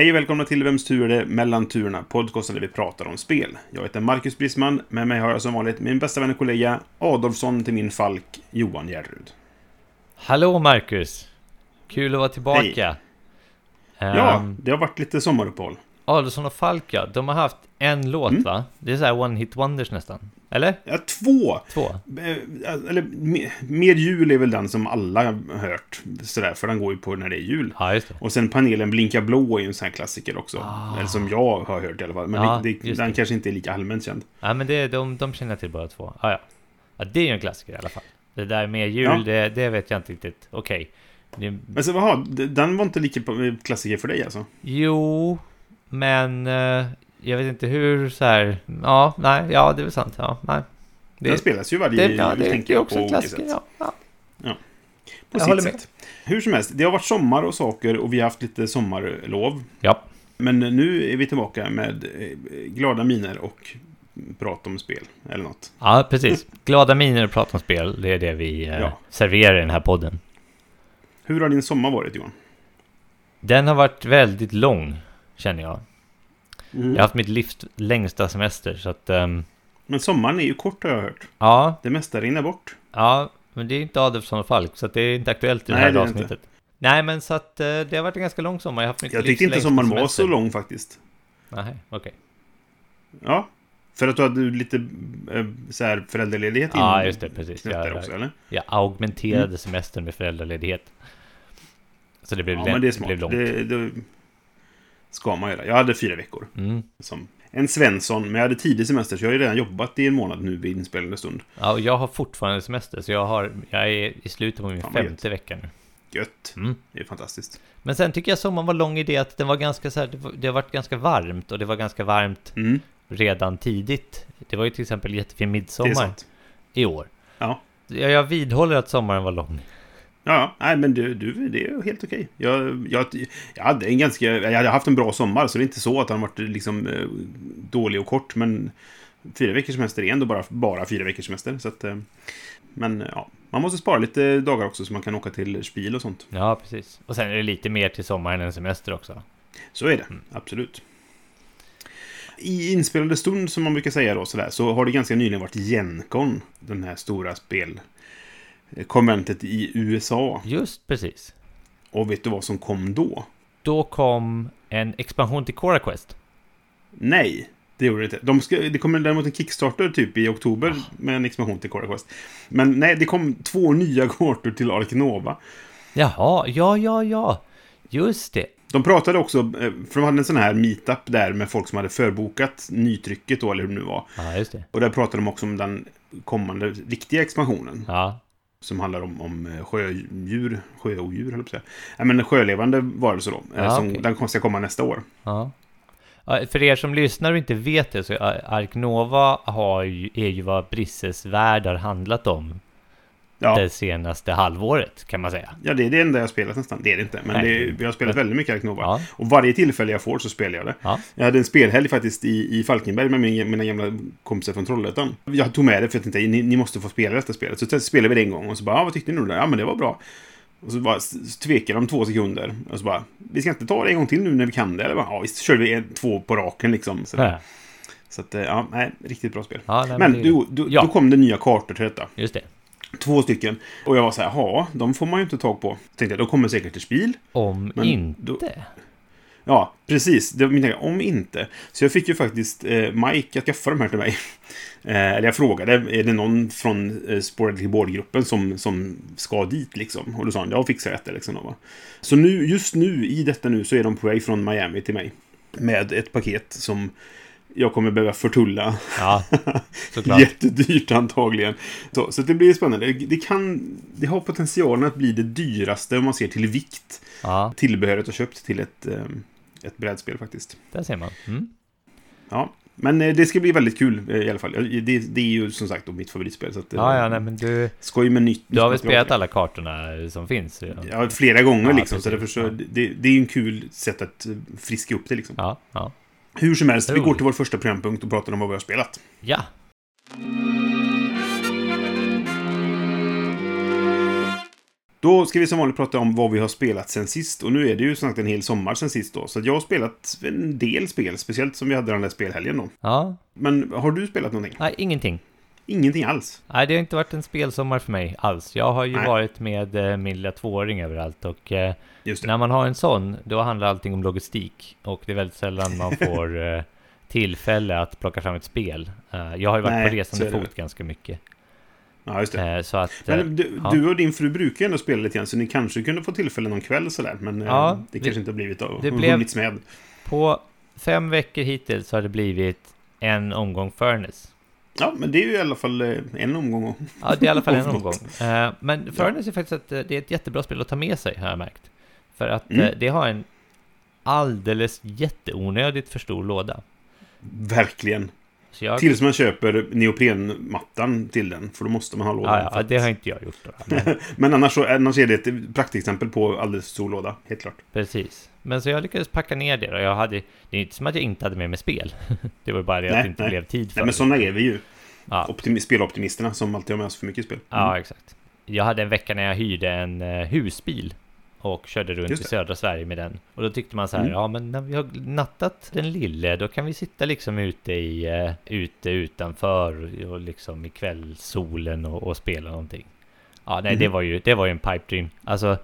Hej och välkomna till Vems tur är det mellan turerna? Podcasten där vi pratar om spel. Jag heter Marcus Brisman. Med mig har jag som vanligt min bästa vän och kollega Adolfsson till min falk Johan Järrud. Hallå Marcus! Kul att vara tillbaka. Ja, Um, det har varit lite sommaruppehåll. Adolfsson och Falk ja, de har haft en låt Mm. va? Det är så här one hit wonders nästan. Eller? Ja, två! Två? Eh, Eller me- Mer jul är väl den som alla har hört. Sådär, för den går ju på när det är jul. Ja, just det. Och sen panelen Blinka blå är ju en sån här klassiker också. Ah. Eller som jag har hört i alla fall. Men Ja, det, det, den det. kanske inte är lika allmänt känd. Ja, men det, de, de känner till båda två. Ah, ja. ja, det är ju en klassiker i alla fall. Det där med jul, Ja. det, det vet jag inte riktigt. Okej. Det- Men så, jaha, d- den var inte lika klassiker för dig alltså? Jo, men eh, jag vet inte hur så här... Ja, nej, ja, det är väl sant. Ja, nej. Den spelas ju varje det, ja, det, tänker det är också på olika sätt. Ja, ja. På Jag sitt med. sätt. Hur som helst, det har varit sommar och saker och vi har haft lite sommarlov. ja, Men nu är vi tillbaka med eh, glada miner och prat om spel, eller något. ja, precis. Glada miner och prata om spel, det är det vi eh, Ja. serverar i den här podden. Hur har din sommar varit, Johan? Den har varit väldigt lång, känner jag. Mm. Jag har haft mitt livs längsta semester, så att... ehm, Men sommaren är ju kort, har jag hört. ja, Det mesta rinner bort. ja, men det är inte Adolfsson och Falk, så att det är inte aktuellt i Nej, det här det avsnittet. Nej, men så att eh, det har varit en ganska lång sommar. Jag har haft mitt Jag tyckte inte sommaren var så lång faktiskt. Nej, okej. Ja. För att du hade lite eh, så här föräldraledighet Ja, just det, precis. Jag, också, eller? jag augmenterade semestern med föräldraledighet. Så det blev, Ja, lä- men det är det blev långt. Det, det ska man göra. Jag hade fyra veckor. Mm. Som en Svensson, men jag hade tidig semester så jag har ju redan jobbat i en månad nu vid inspelande stund. Ja, och jag har fortfarande semester, så jag, har, jag är i slutet på min vad femte vecka nu. Gött. Mm. Det är fantastiskt. Men sen tycker jag sommaren var lång i det att den var ganska så här, det, har varit ganska varmt och det var ganska varmt Mm, redan tidigt. Det var ju till exempel jättefin midsommar i år. Ja. Jag, jag vidhåller att sommaren var lång. Ja, nej men du, du det är helt okej. Jag, jag, jag hade en ganska, jag hade haft en bra sommar så det är inte så att den varit liksom eh, dålig och kort men fyra veckors semester är ändå bara, bara fyra veckors semester. Så att, eh, men ja, man måste spara lite dagar också så man kan åka till Spiel och sånt. Ja, precis. Och sen är det lite mer till sommaren än semester också. Så är det, absolut. I inspelande stund, som man brukar säga då, sådär, så har det ganska nyligen varit Gencon, den här stora spelkonventet i USA. Just precis. Och vet du vad som kom då? Då kom en expansion till Cora Quest. Nej, det gjorde det inte. De ska, det kommer däremot en Kickstarter typ i oktober med en expansion till Cora Quest. Men nej, det kom två nya kartor till Ark Nova. Jaha, ja, ja, ja. Just det. De pratade också, eh, för de hade en sån här meetup där med folk som hade förbokat nytrycket då, eller hur det nu var. Ja, just det. Och där pratade de också om den kommande riktiga expansionen. Ja, Som handlar om, om eh, sjödjur, sjöodjur höll jag. Ja, men sjölevande varelser då. eh, Ja, som, okej. Den ska komma nästa år. ja. För er som lyssnar och inte vet det så Ark Nova har ju, är ju vad Brisses värld har handlat om Ja, det senaste halvåret kan man säga. ja det är det enda jag har spelat nästan. Det är det inte. Men det, vi har spelat väldigt mycket Ark Nova. Ja, Och varje tillfälle jag får så spelar jag det. ja, Jag hade en spelhelg faktiskt i, i Falkenberg med min, mina gamla kompisar från Trollhättan. Jag tog med det för att jag tänkte ni, ni måste få spela detta spelet. Så spelade vi det en gång och så bara, ah, vad tyckte ni nu? Ja, men det var bra. Och så bara tvekade de två sekunder. Och så bara, vi ska inte ta det en gång till nu när vi kan det? Eller bara, ja, visst körde vi två på raken liksom. Så, ja. så att, eh, ja, nej, riktigt bra spel. ja nej, Men det är- du, du, Ja. då kom det nya kartor till detta. Just det. Två stycken. Och jag var så här, ja, de får man ju inte tag på. Tänkte jag, de kommer säkert till spel. Om Men inte. då- Ja, precis. Det var min tanke. Om inte. Så jag fick ju faktiskt eh, Mike att skaffa de här till mig. Eh, eller jag frågade, är det någon från eh, Sporadic Board-gruppen som, som ska dit liksom? Och då sa han, jag fixar detta liksom. Då, va? Så nu, just nu, i detta nu, så är de på väg från Miami till mig. Med ett paket som jag kommer behöva förtulla. Ja, såklart. Jättedyrt antagligen. Så, så det blir spännande. Det, kan, det har potentialen att bli det dyraste om man ser till vikt. Ja, Tillbehöret och köpt till ett, eh, ett brädspel faktiskt. där ser man. Mm. Ja, Men eh, det ska bli väldigt kul eh, i alla fall. Det, det är ju som sagt mitt favoritspel. Så att, Ja, ja, nej, men du, Skoj med nytt. du har väl spelat alla kartorna som finns? Ja, Ja, flera gånger Ja, liksom. Så därför så, det, det är ju en kul sätt att friska upp det liksom. ja. ja. Hur som helst, vi Roligt. går till vår första programpunkt och pratar om vad vi har spelat. ja. Då ska vi som vanligt prata om vad vi har spelat sen sist. Och nu är det ju snart en hel sommar sen sist då. Så jag har spelat en del spel, speciellt som vi hade den där spelhelgen då. ja. Men har du spelat någonting? Nej, ingenting. Ingenting alls? Nej, det har inte varit en spelsommar för mig alls. Jag har ju Nej. varit med eh, min lilla tvååring överallt och eh, när man har en sån, då handlar allting om logistik och det är väldigt sällan man får eh, tillfälle att plocka fram ett spel. Jag har ju varit Nej, på resande fot ganska mycket. Ja, just det. Så att... Men du, ja. du och din fru brukar ju ändå spela lite grann, så ni kanske kunde få tillfälle någon kväll sådär. Men Ja, det kanske inte har blivit av, det blev- med. På fem veckor hittills har det blivit en omgång Furnace. Ja, men det är ju i alla fall eh, en omgång. Ja, det är i alla fall en Om omgång. Eh, men Furnace är faktiskt ett, det är ett jättebra spel att ta med sig, har jag märkt. För att Mm. eh, det har en alldeles jätteonödigt för stor låda. Verkligen. Jag, Tills man köper neoprenmattan till den, för då måste man ha lådan. ja, ja, det har inte jag gjort då. Men, Men annars, så, annars är det ett praktexempel på alldeles stor låda, helt klart. precis. Men så jag lyckades packa ner det och jag hade, det är inte som att jag inte hade med mig spel. det var bara det att det inte nej. blev tid för Nej, men det. sådana är vi ju. Ja, Optimi- speloptimisterna som alltid har med oss för mycket spel. Mm. ja, exakt. Jag hade en vecka när jag hyrde en eh, husbil och körde runt i det. södra Sverige med den. Och då tyckte man så här, Mm. ja men när vi har nattat den lille, då kan vi sitta liksom ute i, eh, ute utanför och, liksom i kvällssolen och, och spela någonting. Ja, nej, det Mhm. var ju, det var ju en pipe dream. Alltså,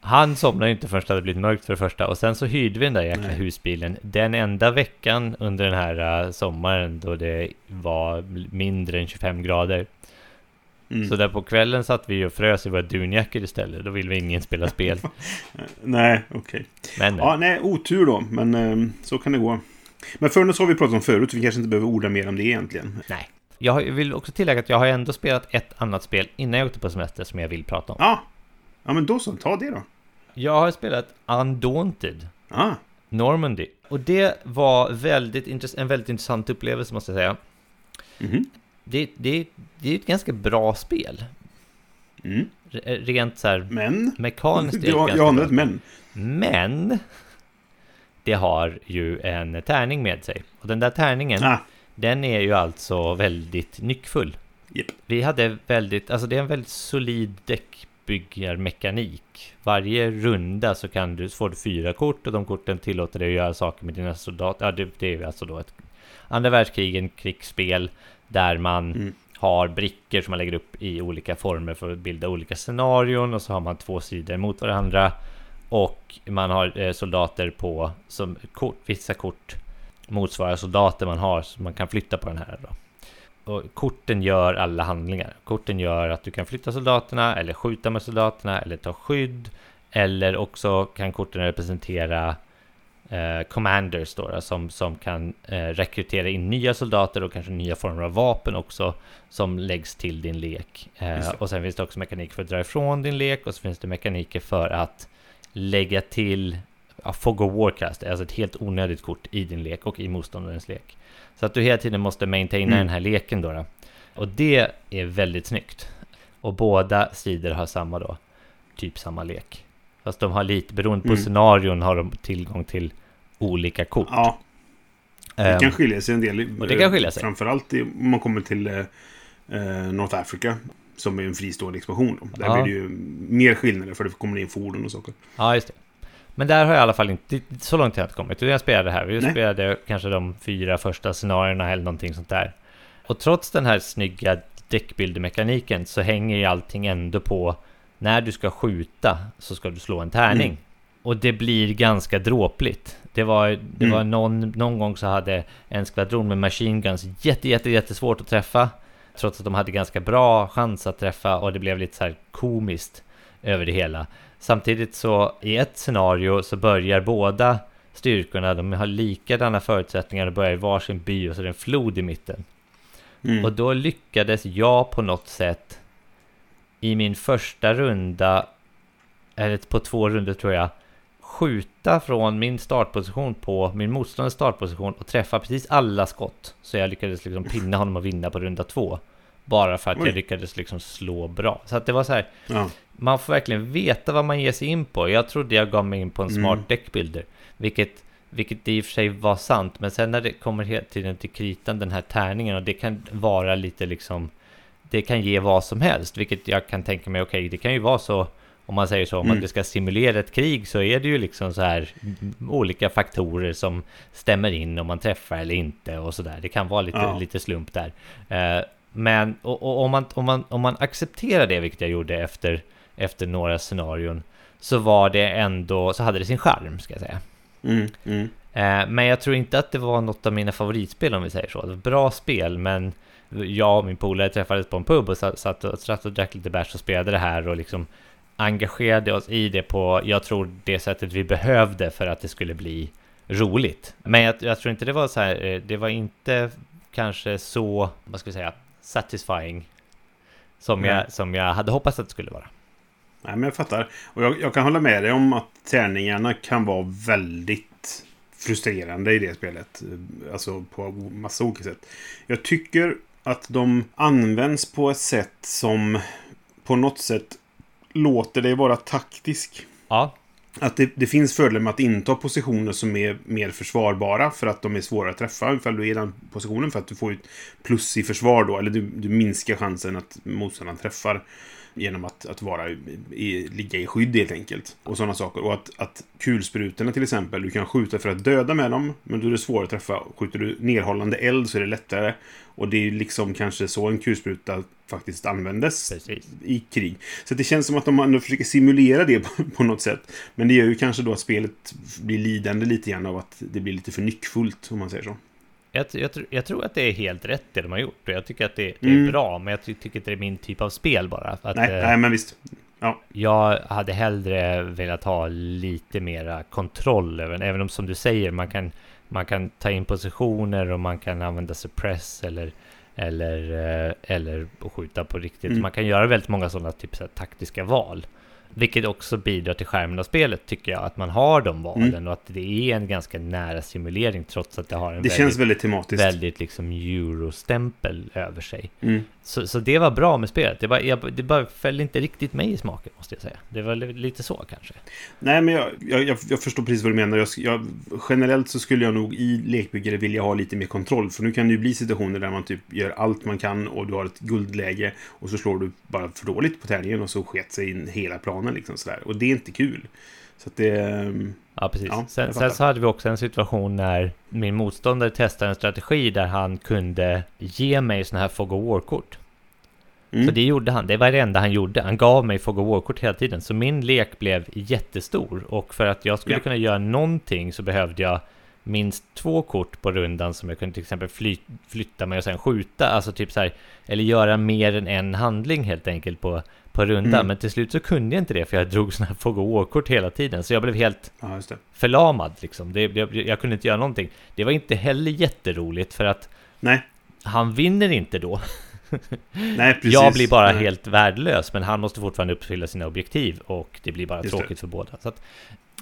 han somnade ju inte förrän det hade blivit mörkt för det första. Och sen så hyrde vi den där jäkla Nej. husbilen. Den enda veckan under den här eh, sommaren då det var mindre än 25 grader. Mm. Så där på kvällen satt vi och frös i våra dunjackor istället. Då ville vi ingen spela spel. Nej, okej. Men Ja, nej, otur då. Men eh, så kan det gå. Men Furnace har vi pratat om förut, så vi kanske inte behöver orda mer om det egentligen. nej. Jag vill också tillägga att jag har ändå spelat ett annat spel innan jag åkte på semester som jag vill prata om. Ja, ja men då så. Ta det då. Jag har spelat Undaunted. Ah, Normandy. Och det var väldigt en väldigt intressant upplevelse måste jag säga. mhm. Det, det, det är ett ganska bra spel. Mm. Rent så här Men... mekaniskt. Jag, jag anar ett men. Men det har ju en tärning med sig. Och den där tärningen, Ah, den är ju alltså väldigt nyckfull. Japp. Vi hade väldigt, alltså det är en väldigt solid däckbyggarmekanik. Varje runda så kan du, så får du fyra kort och de korten tillåter dig att göra saker med dina soldater. Ja, det, det är ju alltså då ett andra världskrigen krigsspel där man Mm. har brickor som man lägger upp i olika former för att bilda olika scenarion och så har man två sidor mot varandra. Och man har eh, soldater på, som kort, vissa kort motsvarar soldater man har, så man kan flytta på den här då. Och korten gör alla handlingar. Korten gör att du kan flytta soldaterna, eller skjuta med soldaterna, eller ta skydd. Eller också kan korten representera eh, commanders då, som, som kan eh, rekrytera in nya soldater och kanske nya former av vapen också som läggs till din lek. Eh, och sen finns det också mekanik för att dra ifrån din lek och så finns det mekaniker för att lägga till ja, Fog of Warcast, alltså ett helt onödigt kort i din lek och i motståndarens lek. Så att du hela tiden måste maintaina Mm. den här leken då, då. Och det är väldigt snyggt. Och båda sidor har samma då, typ samma lek. Fast de har lite, beroende på Mm. scenarion har de tillgång till olika kort. ja, det Ehm, kan skilja sig en del. och det kan skilja sig. Framförallt om man kommer till eh, eh, North Africa. Som är en fristående expansion. Då. Där Ja. blir det ju mer skillnader för det kommer in fordon och saker. Ja, just det. Men där har jag i alla fall inte, så långt har jag inte kommit. Jag spelade här. Vi Nej. spelade kanske de fyra första scenarierna eller någonting sånt där. Och trots den här snygga däckbildermekaniken så hänger ju allting ändå på när du ska skjuta så ska du slå en tärning. Mm. Och det blir ganska dråpligt. Det var, det Mm. var någon, någon gång så hade en skvadron med machine guns jätte, jätte, jättesvårt att träffa. Trots att de hade ganska bra chans att träffa och det blev lite så här komiskt över det hela. Samtidigt så i ett scenario så börjar båda styrkorna, de har likadana förutsättningar och börjar i varsin by och så är det en flod i mitten. Mm. Och då lyckades jag på något sätt i min första runda, eller på två runder tror jag, skjuta från min startposition på min motståndares startposition och träffa precis alla skott. Så jag lyckades liksom pinna honom och vinna på runda två. Bara för att Oj. jag lyckades liksom slå bra. Så att det var så här, Ja. man får verkligen veta vad man ger sig in på. Jag trodde jag gav mig in på en smart Mm. deckbuilder, vilket, vilket i och för sig var sant. Men sen när det kommer hela tiden till kritan, den här tärningen, och det kan vara lite liksom, det kan ge vad som helst, vilket jag kan tänka mig, okej, det kan ju vara så, om man säger så, om Mm. att det ska simulera ett krig så är det ju liksom så här olika faktorer som stämmer in om man träffar eller inte och så där. Det kan vara lite, Ja. lite slump där. Eh, men och, och om, man, om, man, om man accepterar det, vilket jag gjorde efter, efter några scenarion, så var det ändå, så hade det sin charm, ska jag säga. Mm, mm. Eh, men jag tror inte att det var något av mina favoritspel om vi säger så. Det var bra spel, men jag och min polare träffades på en pub och satt, satt, och, satt och drack lite bärs och spelade det här och liksom engagerade oss i det på, jag tror, det sättet vi behövde för att det skulle bli roligt. Men jag, jag tror inte det var så här, eh, det var inte kanske så, vad ska vi säga, satisfying som, jag, som jag hade hoppats att det skulle vara. Nej, men jag fattar. Och jag, jag kan hålla med dig om att tärningarna kan vara väldigt frustrerande i det spelet. Alltså på massa olika sätt. Jag tycker att de används på ett sätt som på något sätt låter dig vara taktisk. Ja, Att det, det finns fördelar med att inta positioner som är mer försvarbara för att de är svårare att träffa. Ifall du är i den positionen för att du får ett plus i försvar då, eller du, du minskar chansen att motståndaren träffar genom att, att vara i, ligga i skydd helt enkelt. Och sådana saker. Och att, att kulsprutorna till exempel, du kan skjuta för att döda med dem, men då är det svårare att träffa. Skjuter du nerhållande eld så är det lättare. Och det är liksom kanske så en kulspruta faktiskt användes precis. i krig. Så det känns som att de ändå försöker simulera det på, på något sätt. Men det gör ju kanske då att spelet blir lidande lite grann av att det blir lite för nyckfullt, om man säger så. Jag, jag, jag tror att det är helt rätt det de har gjort och jag tycker att det, det är Mm. bra, men jag ty- tycker inte det är min typ av spel bara. Att, Nej, eh, nej, men visst. Jag hade hellre velat ha lite mera kontroll över även om som du säger, man kan, man kan ta in positioner och man kan använda suppress eller eller, eh, eller skjuta på riktigt. Mm. Man kan göra väldigt många sådana typ så taktiska val. Vilket också bidrar till skärmen av spelet tycker jag, att man har de valen Mm. och att det är en ganska nära simulering trots att det har en Det väldigt, känns väldigt tematiskt. väldigt liksom eurostämpel över sig. Mm. Så, så det var bra med spelet. Det, var, jag, det bara föll inte riktigt mig i smaken måste jag säga. Det var li- lite så kanske. Nej, men jag, jag, jag- förstår precis vad du menar. Jag, jag, generellt så skulle jag nog i lekbyggare vilja ha lite mer kontroll. För nu kan det ju bli situationer där man typ gör allt man kan och du har ett guldläge och så slår du bara för dåligt på tärningen och så sket sig in hela planen liksom sådär. Och det är inte kul. Så att det... ehm, Ja, precis. Ja, sen, sen så hade vi också en situation när min motståndare testade en strategi där han kunde ge mig sådana här Fog of War-kort. Mm. Så det gjorde han. Det var det enda han gjorde. Han gav mig Fog of War-kort hela tiden. Så min lek blev jättestor. Och för att jag skulle Ja. kunna göra någonting så behövde jag minst två kort på rundan som jag kunde till exempel fly, flytta mig och sen skjuta. Alltså typ så här, eller göra mer än en handling helt enkelt på, på rundan. Mm. Men till slut så kunde jag inte det för jag drog sådana här Fog of War-kort hela tiden. Så jag blev helt Ja, det. förlamad liksom. Det, jag, jag kunde inte göra någonting. Det var inte heller jätteroligt för att Nej, han vinner inte då. nej precis. Jag blir bara Nej. helt värdelös, men han måste fortfarande uppfylla sina objektiv och det blir bara Just det. tråkigt för båda. Så att,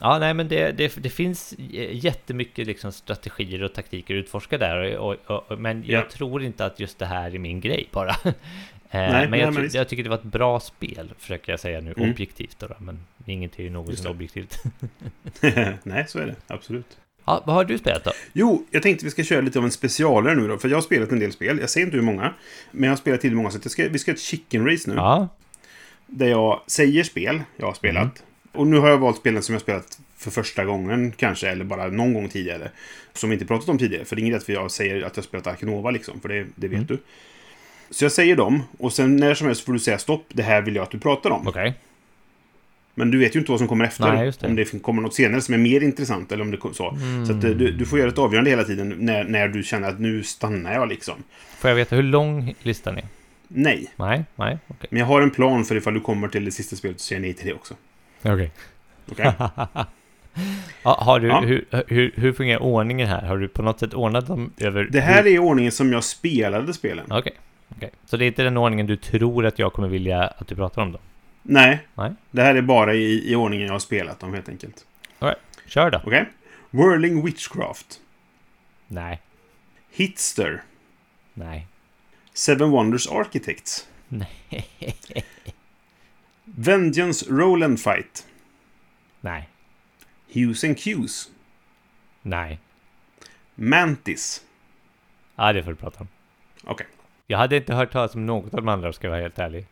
ja, nej, men det, det, det finns jättemycket liksom strategier och taktiker att utforska där, och, och, och, men jag Ja. tror inte att just det här är min grej bara. Eh, Nej, men nej, jag, men jag tycker det var ett bra spel, försöker jag säga nu, Mm. objektivt då, men inget är ju någonsin objektivt. nej, så är det. Absolut. Ja, vad har du spelat då? Jo, jag tänkte vi ska köra lite av en specialare nu då. För jag har spelat en del spel. Jag säger inte hur många. Men jag har spelat till många. Så ska, vi ska ha ett chicken race nu. Ja, Där jag säger spel jag har spelat. Mm. Och nu har jag valt spelen som jag har spelat för första gången kanske. Eller bara någon gång tidigare. Som vi inte pratat om tidigare. För det är inget att jag säger att jag har spelat Arkinova liksom. För det, det vet Mm. du. Så jag säger dem. Och sen när som helst får du säga stopp. Det här vill jag att du pratar om. okej. Men du vet ju inte vad som kommer efter. Nej, just det. Om det kommer något senare som är mer intressant. Eller om det så. Så att eh, du, du får göra ett avgörande hela tiden. När, när du känner att nu stannar jag liksom. Får jag veta hur lång listan är? Nej. Nej, nej, okej. Men jag har en plan för ifall du kommer till det sista spelet så säger jag nej till det också. Okej. Okej? Ja, har du, Ja. Hur, hur, hur fungerar ordningen här? Har du på något sätt ordnat dem över... Det här hur... är ordningen som jag spelade spelen. Okej, okej. Så det är inte den ordningen du tror att jag kommer vilja att du pratar om då? Nej. Nej. Det här är bara i, i ordningen jag har spelat dem helt enkelt. Kör då. Okej? Whirling Witchcraft. Nej. Hitster. Nej. Seven Wonders Architects. Nej. Vengeance Roll and Fight. Nej. Hughes and Q's. Nej. Mantis. Ja, det får du prata om. Okej. Jag hade inte hört talas om något av de andra, ska jag vara helt ärlig.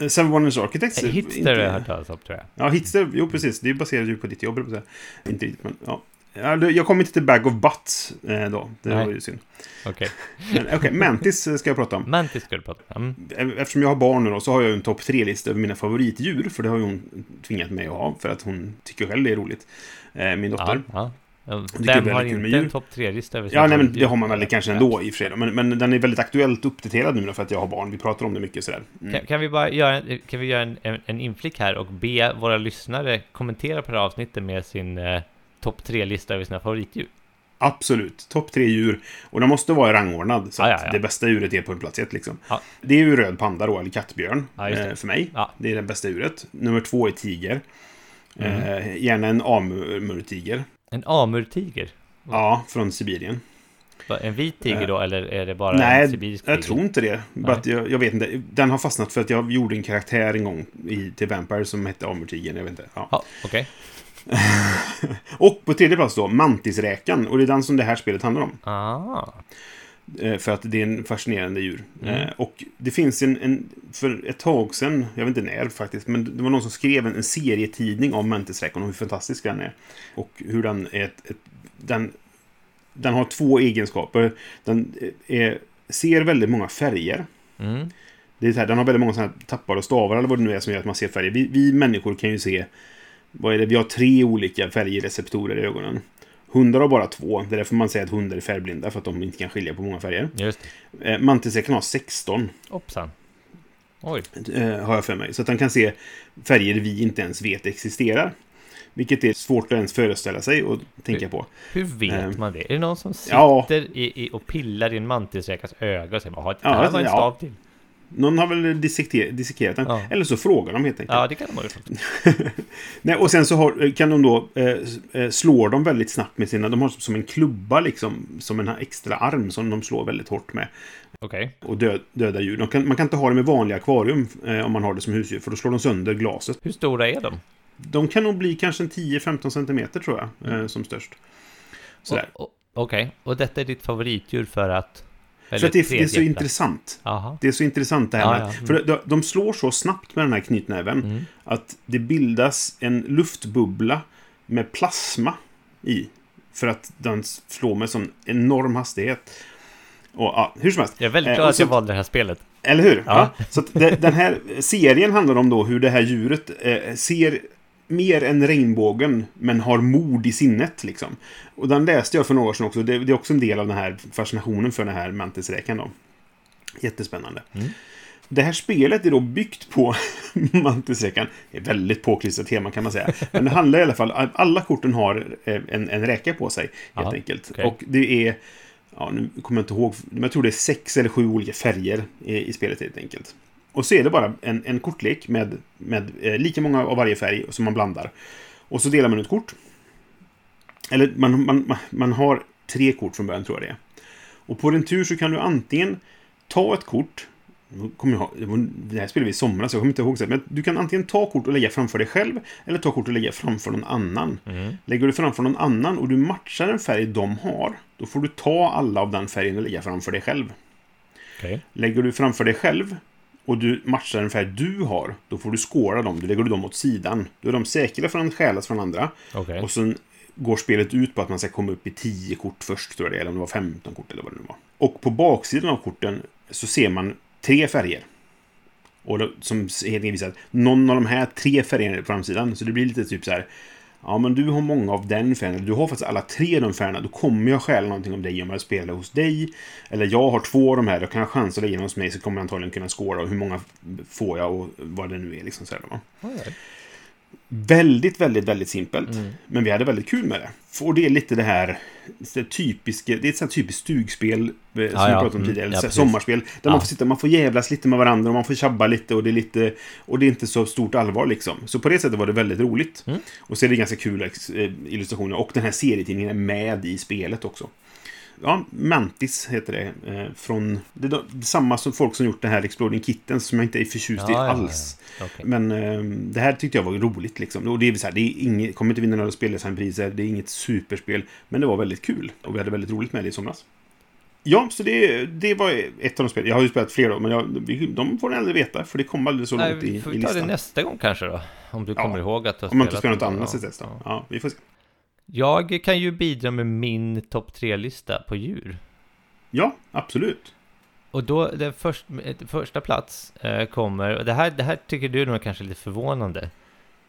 Eh, Seven Wonders Architects. är Hitster inte- har jag hört talas om, tror jag. Ja, Hitster. Jo, precis. Det är baserat ju på ditt jobb, på. Inte riktigt, men ja. Jag kom inte till Bag of Butts eh, då. Det Nej. var ju synd. Okej. Men, Okej, Mantis eh, ska jag prata om. Mantis ska du prata om. Mm. Eftersom jag har barn nu då, så har jag en topp tre-lista över mina favoritdjur. För det har ju hon tvingat mig att ha, för att hon tycker själv det är roligt. Eh, min dotter. Ja, ja. Vem har inte en topp tre-lista över Ja, nej, men det har man väl kanske ändå i och för sig. Men, men den är väldigt aktuellt uppdaterad nu för att jag har barn. Vi pratar om det mycket sådär. Mm. Kan, kan vi bara göra, kan vi göra en, en, en inflick här och be våra lyssnare kommentera på det här avsnittet med sin eh, topp tre-lista över sina favoritdjur? Absolut. Topp tre djur. Och de måste vara rangordnad. Så Ja, ja, att ja. det bästa djuret är på en plats ett liksom. Ja. Det är ju röd panda då, eller kattbjörn. Eh, för mig. Det är det bästa djuret. Nummer två är tiger. Mm. Eh, gärna en amurtiger. En amurtiger? Ja, från Sibirien. En vit tiger Eh, då, eller är det bara en Nej, sibirisk jag tiger? tror inte det. Jag, jag vet inte. Den har fastnat för att jag gjorde en karaktär en gång i, till Vampire som hette Amurtigern. Jag vet inte. Ja. Ja, okej. Och på tredje plats då, Mantisräkan. Och det är den som det här spelet handlar om. Ah. Eh, För att det är en fascinerande djur. Mm. Eh, Och det finns en, en, för ett tag sedan, jag vet inte när faktiskt, men det var någon som skrev en, en serietidning om mantisräkan och hur fantastisk den är. Och hur den är ett, ett den, den har två egenskaper. Den är, ser väldigt många färger. Mm. Det är så här, den har väldigt många här tappar och stavar eller vad det nu är som gör att man ser färger. Vi, vi människor kan ju se, vad är det, vi har tre olika färgreceptorer i ögonen. Hundar har bara två, det är därför man säger att hundar är färgblinda, för att de inte kan skilja på många färger. Just det. Eh, Mantisräkan har 16, Hoppsan. Oj. eh, har jag för mig. Så att den kan se färger vi inte ens vet existerar. Vilket är svårt att ens föreställa sig och tänka på. Hur vet Ehm. man det? Är det någon som sitter Ja. i, i, och pillar i en mantisräkas öga och säger "Jaha, det Ja, här var en ja. stav till? Någon har väl dissekerat den. Ja. Eller så frågar de helt enkelt. Ja, det kan de ha gjort. Nej, och sen så har, kan de då eh, eh, slår de väldigt snabbt med sina, de har som en klubba liksom, som en extra arm som de slår väldigt hårt med. Okej. Och död, döda djur. Kan, man kan inte ha det med vanliga akvarium eh, om man har det som husdjur, för då slår de sönder glaset. Hur stora är de? De kan nog bli kanske en 10-15 centimeter tror jag, eh, som störst. Sådär. Okej, och detta är ditt favoritdjur för att... För att det, är- det är så intressant. Jaha. Det är så intressant det här Ja, med... ja. Mm. För de, slår så snabbt med den här knytnäven Mm. att det bildas en luftbubbla med plasma i. För att den slår med sån enorm hastighet. Och ja, hur som helst. Jag är väldigt Eh, glad och att jag valde det här spelet. Eller hur? Ja. Ja. Så det, den här serien handlar om då hur det här djuret eh, ser mer än regnbågen, men har mod i sinnet. Liksom. Och den läste jag för några år sedan också. Det, det är också en del av den här fascinationen för den här mantisräkan. Då. Jättespännande. Mm. Det här spelet är då byggt på mantisräkan. Det är väldigt påklistrat tema kan man säga. Men det handlar i alla fall alla korten har eh, en, en räka på sig. Helt Ja, enkelt. okej. Och det är ja, nu kommer jag inte ihåg, men jag tror det är sex eller sju olika färger i, i spelet helt enkelt. Och så är det bara en, en kortlek med, med eh, lika många av varje färg som man blandar. Och så delar man ut kort. Eller man, man, man, man har tre kort från början tror jag det är. Och på din tur så kan du antingen ta ett kort. Kommer jag, det här spelade vi i somras, jag kommer inte ihåg. Men du kan antingen ta kort och lägga framför dig själv. Eller ta kort och lägga framför någon annan. Mm. Lägger du framför någon annan och du matchar en färg de har, då får du ta alla av den färgen och lägga framför dig själv. Okej. Lägger du framför dig själv och du matchar en färg du har, då får du skåra dem. Då lägger du dem åt sidan. Då är de säkra från att stjälas från andra. Okej. Och sen går spelet ut på att man ska komma upp i 10 kort först, tror jag det eller om det var 15 kort eller vad det nu var. Och på baksidan av korten så ser man tre färger. Och då, som helt enkelt visar att någon av de här tre färgerna är på framsidan. Så det blir lite typ så här. Ja, men du har många av den färgen. Du har faktiskt alla tre av de färgerna. Då kommer jag stjäla någonting av dig om jag spelar hos dig. Eller jag har två av de här. Då kan jag chansa dig genom hos mig så kommer jag antagligen kunna skåra. Och hur många får jag och vad det nu är. Liksom så här, va? Alright. Väldigt, väldigt, väldigt simpelt. Mm. Men vi hade väldigt kul med det. Och det är lite det här det typiska, det är ett sånt typiskt stugspel eh, som vi ja. pratade om Mm, tidigare. ja, sommarspel. Där Ja. man får sitta, man får jävlas lite med varandra och man får tjabba lite och det är lite... Och det är inte så stort allvar liksom. Så på det sättet var det väldigt roligt. Mm. Och så är det ganska kul eh, illustrationer. Och den här serietidningen är med i spelet också. Ja, Mantis heter det. Eh, från... Det är samma som folk som gjort det här Exploding Kittens som jag inte är förtjust i Ja, alls. ja. Okej. Men eh, det här tyckte jag var roligt liksom. Och det är så här, det är inget, kommer inte vinna några speldesignpriser, det är inget superspel. Men det var väldigt kul. Och vi hade väldigt roligt med det i somras. Ja, så det, det var ett av de spel. Jag har ju spelat fler då, men jag, de får ni aldrig veta. För det kom aldrig så Nej, långt i, får i vi ta det listan. nästa gång kanske då? Om du Ja. kommer ihåg att du har Om man inte spelar spelat något annat till dess då. ja. Ja, vi får se. Jag kan ju bidra med min topp tre-lista på djur. Ja, absolut. Och då, den först, första plats eh, kommer, och det här, det här tycker du nog är kanske lite förvånande.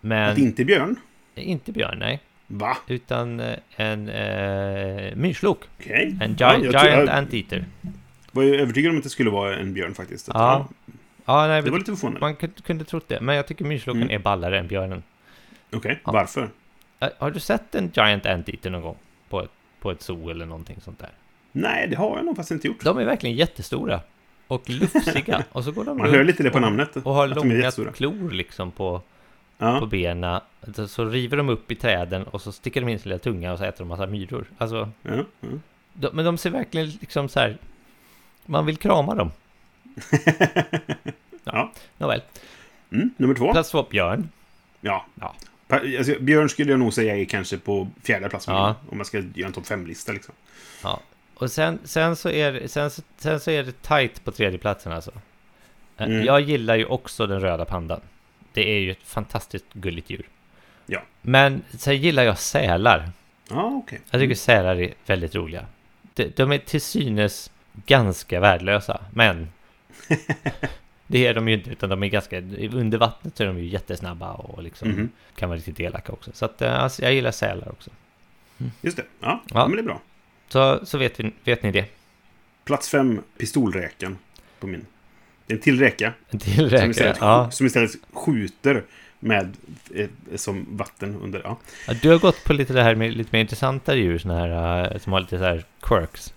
Men Att inte Björn? inte björn, nej. Va? Utan eh, en eh, myrslok. Okej. En gi- Ja, giant jag anteater. var ju övertygad om att det skulle vara en björn faktiskt. Att, Ja. Ja, nej, Det var lite förvånande. man kunde, trott det. Men jag tycker myrsloken Mm. är ballare än björnen. Okej, Ja. varför? Har du sett en giant anteater någon gång? På ett, på ett zoo eller någonting sånt där? Nej, det har jag nog faktiskt inte gjort. De är verkligen jättestora. Och lufsiga. och så går de Man hör lite det på namnet. Och har långa klor liksom på, på Ja, benen. Så- river de upp i träden och så sticker de in sin lilla tunga och så äter de massa myror. Alltså, ja, ja. de, men de ser verkligen liksom så här... Man vill krama dem. Ja. Nåväl. Mm, nummer två. Plats två, björn. Ja. Ja. Alltså, Björn skulle jag nog säga är kanske på fjärde plats. Ja. Om man ska göra en topp fem-lista liksom. Ja. Och sen, sen, så är, sen, sen så är det tight på tredje platsen alltså. Eh, Mm. Jag gillar ju också den röda pandan. Det är ju ett fantastiskt gulligt djur. Ja. Men sen gillar jag sälar. Ja, okej. Jag tycker sälar är väldigt roliga. De, de är till synes ganska värdelösa, men det är de ju inte, utan de är ganska, under vattnet så är de ju jättesnabba och liksom Mhm. kan vara riktigt elaka också. Så att, eh, alltså, jag gillar sälar också. Just det. Ja, Ja. ja, men det är bra. Så, så vet, vi, vet ni det. Plats fem, pistolräken på min. Det är en till räka. En till Som räka. istället, Ja. som istället skjuter med eh, som vatten under. Ja. Ja, Du har gått på lite det här med lite mer intressanta djur, såna här eh, som har lite så här quirks.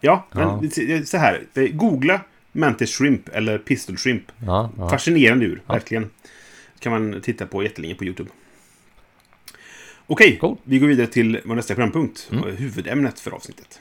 Ja, Ja. men så här. Googla Mantis Shrimp eller Pistol Shrimp. Ja, ja. Fascinerande djur, Ja. verkligen. kan man titta på jättelänge på YouTube. Okej, Cool. vi går vidare till vår nästa programpunkt. Mm. Huvudämnet för avsnittet.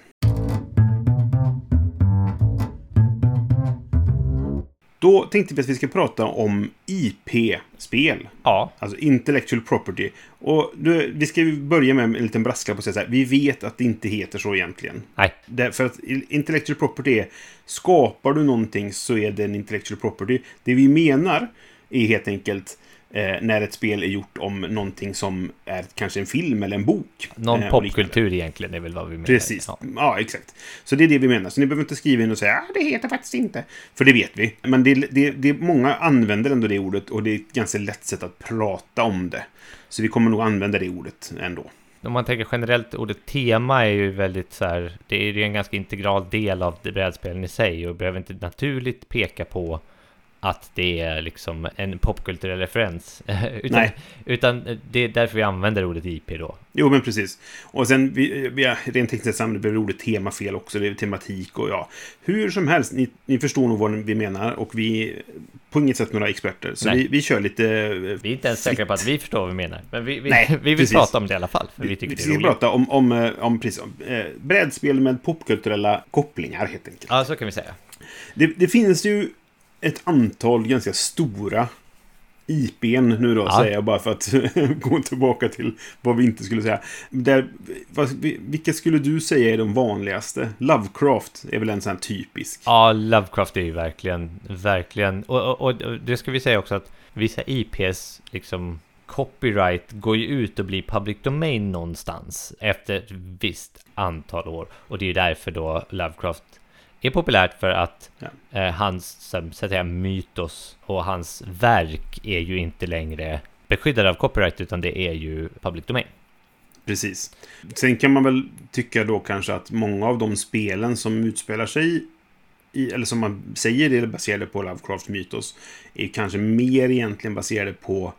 Då tänkte vi att vi ska prata om IP-spel. ja. Alltså intellectual property. Och du, vi ska börja med en liten brasklapp och säga så här. Vi vet att det inte heter så egentligen. Nej. Därför att intellectual property är... Skapar du någonting så är det en intellectual property. Det vi menar är helt enkelt eh, när ett spel är gjort om någonting som är kanske en film eller en bok. Någon eh, popkultur egentligen är väl vad vi menar. Precis. Ja. Ja. exakt. Så det är det vi menar. Så ni behöver inte skriva in och säga att det heter faktiskt inte. För det vet vi. Men det, det, det, många använder ändå det ordet och det är ett ganska lätt sätt att prata om det. Så vi kommer nog använda det ordet ändå. Om man tänker generellt, ordet tema är ju väldigt så här, det är ju en ganska integral del av det brädspelen i sig och behöver inte naturligt peka på att det är liksom en popkulturell referens. utan, Nej. utan det är därför vi använder ordet IP då. Jo, men precis. Och sen, vi, vi rent tekniskt använder vi ordet tema fel också. Det är tematik och ja. Hur som helst, ni, ni förstår nog vad vi menar och vi på inget sätt några experter. Så vi, vi kör lite... Vi är inte ens säkra på att vi förstår vad vi menar. Men vi, vi, Nej, vi vill precis. prata om det i alla fall, för vi tycker vi det är ska roligt. prata om, om, eh, om, precis, om eh, brädspel med popkulturella kopplingar, helt enkelt. Ja, så kan vi säga. Det, det finns ju ett antal ganska stora IPn nu då, Ja. säger jag bara för att gå tillbaka till vad vi inte skulle säga. Där, vilka skulle du säga är de vanligaste? Lovecraft är väl en sån här typisk. Ja, Lovecraft är ju verkligen, verkligen, och, och, och det ska vi säga också att vissa IPs liksom copyright går ju ut och blir public domain någonstans efter ett visst antal år. Och det är därför då Lovecraft är populärt för att Ja. eh, hans så att säga, mytos och hans verk är ju inte längre beskyddade av copyright utan det är ju public domain. Precis. Sen kan man väl tycka då kanske att många av de spelen som utspelar sig i, eller som man säger är baserade på Lovecraft mytos, är kanske mer egentligen baserade på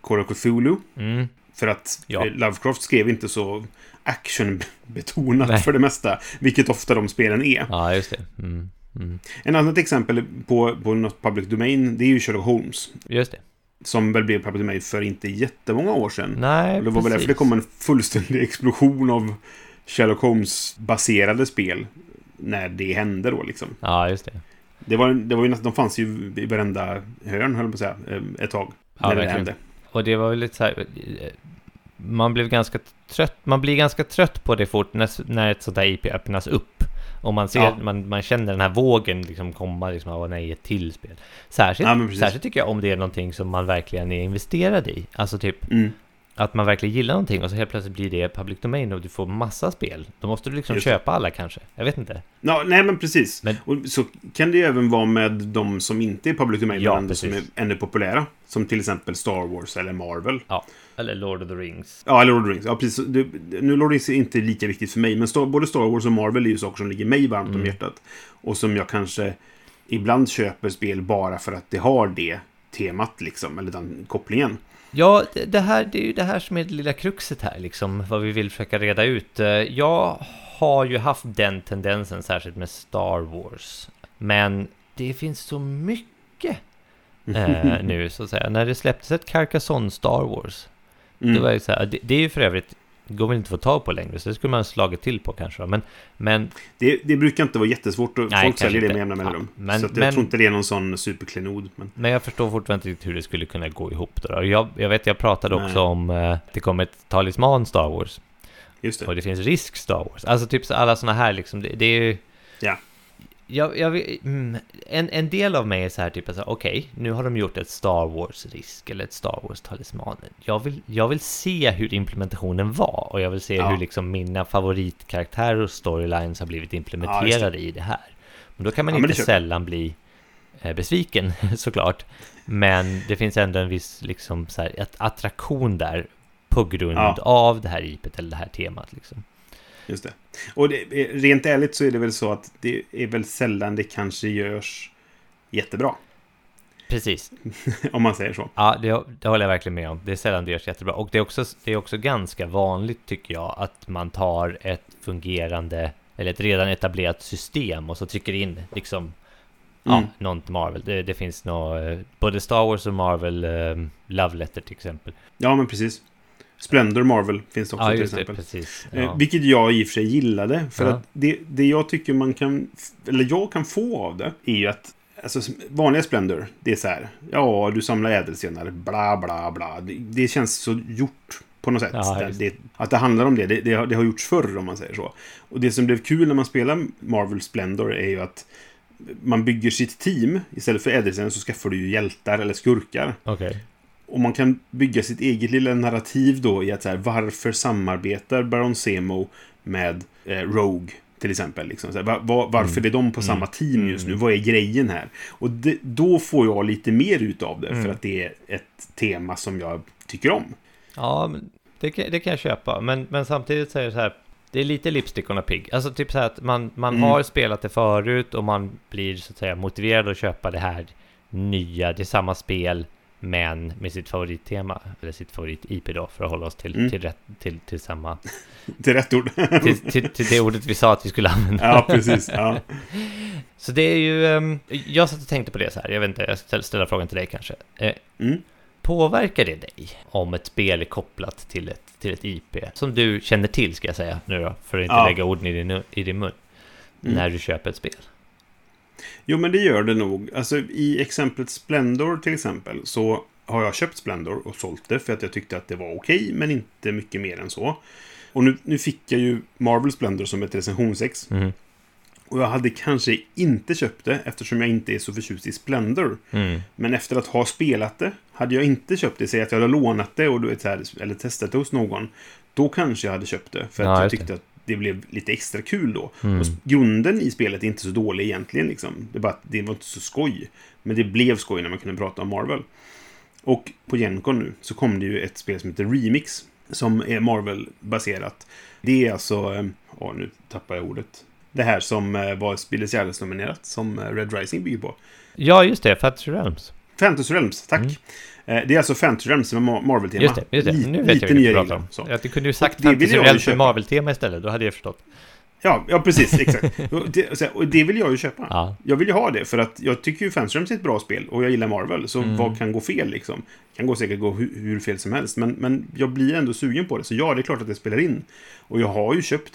Call of Cthulhu. Mm. För att Ja. eh, Lovecraft skrev inte så actionbetonat Nej. för det mesta. Vilket ofta de spelen är. Ja, just det. Mm. Mm. En annat exempel på, på något public domain, det är ju Sherlock Holmes. Just det. Som väl blev public domain för inte jättemånga år sedan. Nej, Och det var väl därför det kom en fullständig explosion av Sherlock Holmes-baserade spel. När det hände då liksom. Ja, just det. Det var, det var ju nästan, de fanns ju i varenda hörn, höll jag på att säga, eh, ett tag. Ja, när det verkligen. hände. Och det var väl lite så här... Man blev ganska trött, man blir ganska trött på det fort när, när ett sånt här IP öppnas upp. Och man ser, Ja. man, man känner den här vågen liksom komma, liksom, av nej, ett till spel. Särskilt, Ja, särskilt tycker jag om det är någonting som man verkligen är investerad i. Alltså typ Mm. att man verkligen gillar någonting och så helt plötsligt blir det public domain och du får massa spel. Då måste du liksom Just köpa alla kanske. Jag vet inte. Ja, nej men precis. Men- Och så kan det ju även vara med de som inte är public domain, Ja, men som är ännu populära. Som till exempel Star Wars eller Marvel. Ja, eller Lord of the Rings. Ja, eller Lord of the Rings. Ja, precis. Det, nu Lord of the Rings är inte lika viktigt för mig, men Star, både Star Wars och Marvel är ju saker som ligger mig varmt om Mm. hjärtat. Och som jag kanske ibland köper spel bara för att det har det temat, liksom. Eller den kopplingen. Ja, det- det här, det är ju det här som är det lilla kruxet här, liksom, vad vi vill försöka reda ut. Eh, Jag har ju haft den tendensen, särskilt med Star Wars. Men det finns så mycket eh, nu, så att säga. När det släpptes ett Carcassonne Star Wars, Mm. det var ju så här, det, det är ju för övrigt, det går väl inte att få tag på längre, så det skulle man slagit till på kanske. Men, men det, det brukar inte vara jättesvårt. Och Nej, folk säljer det med jämna mellanrum. Ja, men- så jag men- tror inte det är någon sån superklenod. Men... Men jag förstår fortfarande inte hur det skulle kunna gå ihop då. Jag, jag vet, jag pratade också Nej. om eh, det kom ett talisman Star Wars. Just det. Och det finns risk Star Wars. Alltså typ så alla sådana här liksom, det, det är ju... Ja. Jag, jag, mm, en, en del av mig är så här typ, alltså, okej, nu har de gjort ett Star Wars-risk eller ett Star Wars-talisman. Jag vill, jag vill se hur implementationen var och jag vill se Ja. hur liksom mina favoritkaraktärer och storylines har blivit implementerade i det här. Men då kan man Ja, inte det sällan bli eh, besviken såklart. Men det finns ändå en viss liksom så här, att- attraktion där på grund Ja. av det här IPet eller det här temat liksom. Just det. Och det, eh, rent ärligt så är det väl så att det är väl sällan det kanske görs jättebra. Precis. om man säger så. Ja, det, det håller jag verkligen med om. Det är sällan det görs jättebra. Och det är, också, det är också ganska vanligt, tycker jag, att man tar ett fungerande, eller ett redan etablerat system och så trycker in liksom, ja, Mm. något Marvel. Det, det finns nå, eh, både Star Wars och Marvel, eh, Love Letter till exempel. Ja, men precis. Splendor Marvel finns också Ja, till just det, exempel. precis. Eh, Ja. Vilket jag i och för sig gillade. För Ja. att det, det jag tycker man kan... Eller jag kan få av det är ju att... Alltså vanliga Splendor, det är så här. Ja, du samlar ädelstenar, bla bla bla. Det, det känns så gjort på något sätt. Ja, det, att det handlar om det, det, det, har, det har gjorts förr om man säger så. Och det som blev kul när man spelar Marvel Splendor är ju att man bygger sitt team. Istället för ädelstenar så skaffar du ju hjältar eller skurkar. Okej. Och man kan bygga sitt eget lilla narrativ då i att så här, varför samarbetar Baron Zemo med eh, Rogue till exempel? Liksom. Så här, va, va, varför är de på samma team just nu? Vad är grejen här? Och det, då får jag lite mer ut av det för att det är ett tema som jag tycker om. Ja, men det, kan- det kan jag köpa. Men, men samtidigt så är det så här, det är lite lipstick on a pig. Alltså typ så här att man, man Mm. har spelat det förut och man blir så att säga motiverad att köpa det här nya, det är samma spel, men med sitt favorittema, eller sitt favorit-IP då, för att hålla oss till, Mm. till, rätt, till, till samma, är rätt ord. till, till, till det ordet vi sa att vi skulle använda. ja, precis. Ja. Så det är ju, ehm, jag satt och tänkte på det så här, jag vet inte, jag ska ställa frågan till dig kanske. Eh, Mm. Påverkar det dig om ett spel är kopplat till ett, till ett IP? Som du känner till ska jag säga nu då, för att inte Ja. lägga orden i din, i din mun. Mm. När du köper ett spel. Jo, men det gör det nog. Alltså i exemplet Splendor till exempel så har jag köpt Splendor och sålt det för att jag tyckte att det var okej, men inte mycket mer än så. Och nu, nu fick jag ju Marvel Splendor som ett recensionsex. Mm. Och jag hade kanske inte köpt det eftersom jag inte är så förtjust i Splendor. Mm. Men efter att ha spelat det, hade jag inte köpt det, säg att jag hade lånat det och eller testat det hos någon, då kanske jag hade köpt det. För Ja, att jag just det. tyckte att det blev lite extra kul då. Mm. Och grunden i spelet är inte så dålig egentligen. Liksom. Det, bara, det var inte så skoj. Men det blev skoj när man kunde prata om Marvel. Och på Gencon nu så kom det ju ett spel som heter Remix. Som är Marvel-baserat. Det är alltså... Ja, nu tappar jag ordet. Det här som eh, var Spieles nominerat som eh, Red Rising bygger på. Ja, just det, Fantasy Realms. Fantasy Realms, tack. Mm. Eh, det är alltså Fantasy med Ma- Marvel-tema. Just det, just det. Li- nu vet lite jag nya du pratar om. Så. Ja, du kunde ju sagt det Fantasy jag Realms med. Marvel-tema istället, då hade jag förstått. Ja, ja, precis. Exakt. och, det, och det vill jag ju köpa. Ja. Jag vill ju ha det, för att jag tycker ju Fantasy är ett bra spel och jag gillar Marvel. Så Mm. vad kan gå fel liksom? kan gå säkert gå hur, hur fel som helst. Men, men jag blir ändå sugen på det. Så ja, det är klart att det spelar in. Och jag har ju köpt...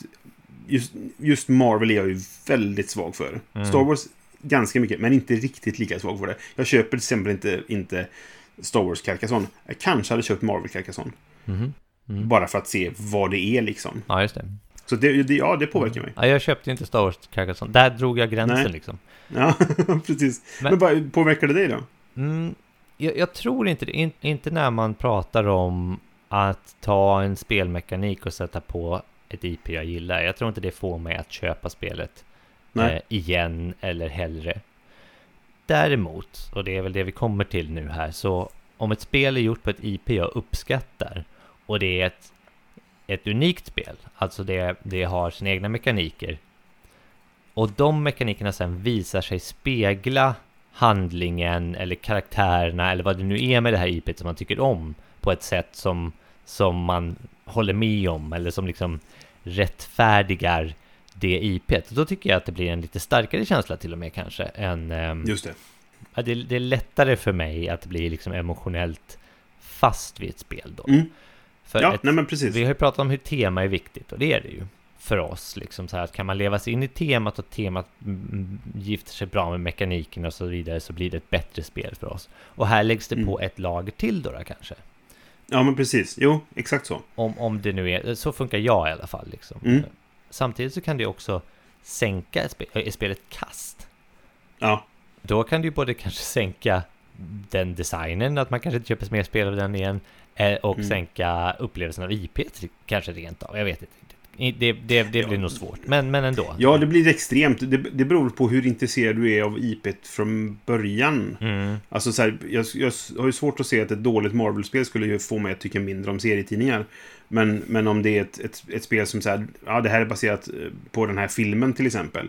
Just, just Marvel är jag ju väldigt svag för. Mm. Star Wars ganska mycket, men inte riktigt lika svag för det. Jag köper till exempel inte, inte Star Wars Carcassonne. Jag kanske hade köpt Marvel Carcassonne. Mhm. Mm. Bara för att se vad det är liksom. Ja, just det. Så det, det, ja, det påverkar mig. Ja, jag köpte inte Star Wars Carcassonne. Där drog jag gränsen Nej. liksom. Ja, precis. Men, Men- påverkar det dig då? Mm, jag, jag tror inte det. In, inte när man pratar om att ta en spelmekanik och sätta på ett IP jag gillar. Jag tror inte det får mig att köpa spelet eh, igen eller hellre. Däremot, och det är väl det vi kommer till nu här, så om ett spel är gjort på ett IP jag uppskattar och det är ett, ett unikt spel, alltså det, det har sina egna mekaniker och de mekanikerna sen visar sig spegla handlingen eller karaktärerna eller vad det nu är med det här IPet som man tycker om på ett sätt som, som man håller med om eller som liksom rättfärdigar det IPet. Då tycker jag att det blir en lite starkare känsla till och med kanske än... ehm, Just det. ja, det, det är lättare för mig att bli liksom emotionellt fast vid ett spel då. Mm. För Ja, ett, nej men precis. vi har ju pratat om hur tema är viktigt och det är det ju för oss. Liksom så här, att kan man leva sig in i temat och temat mm, gifter sig bra med mekaniken och så vidare så blir det ett bättre spel för oss. Och här läggs det på ett lager till då, då kanske. Ja, men precis. Jo, exakt så. Om, om det nu är, så funkar jag i alla fall. Liksom. Mm. Samtidigt så kan det också sänka ett spel, är spelet kast. Ja, Då kan du ju både kanske sänka den designen, att man kanske inte köper mer spel av den igen, eh, och Mm. sänka upplevelsen av IP kanske rent av. Jag vet inte. Det, det, det blir Ja. nog svårt, men, men ändå. ja det blir extremt. Det, det beror på hur intresserad du är av IP från början. Mm. Alltså så här, jag, jag har ju svårt att se att ett dåligt Marvel-spel skulle ju få mig att tycka mindre om serietidningar. Men, men om det är ett, ett, ett spel som så här, ja det här är baserat eh, på den här filmen till exempel.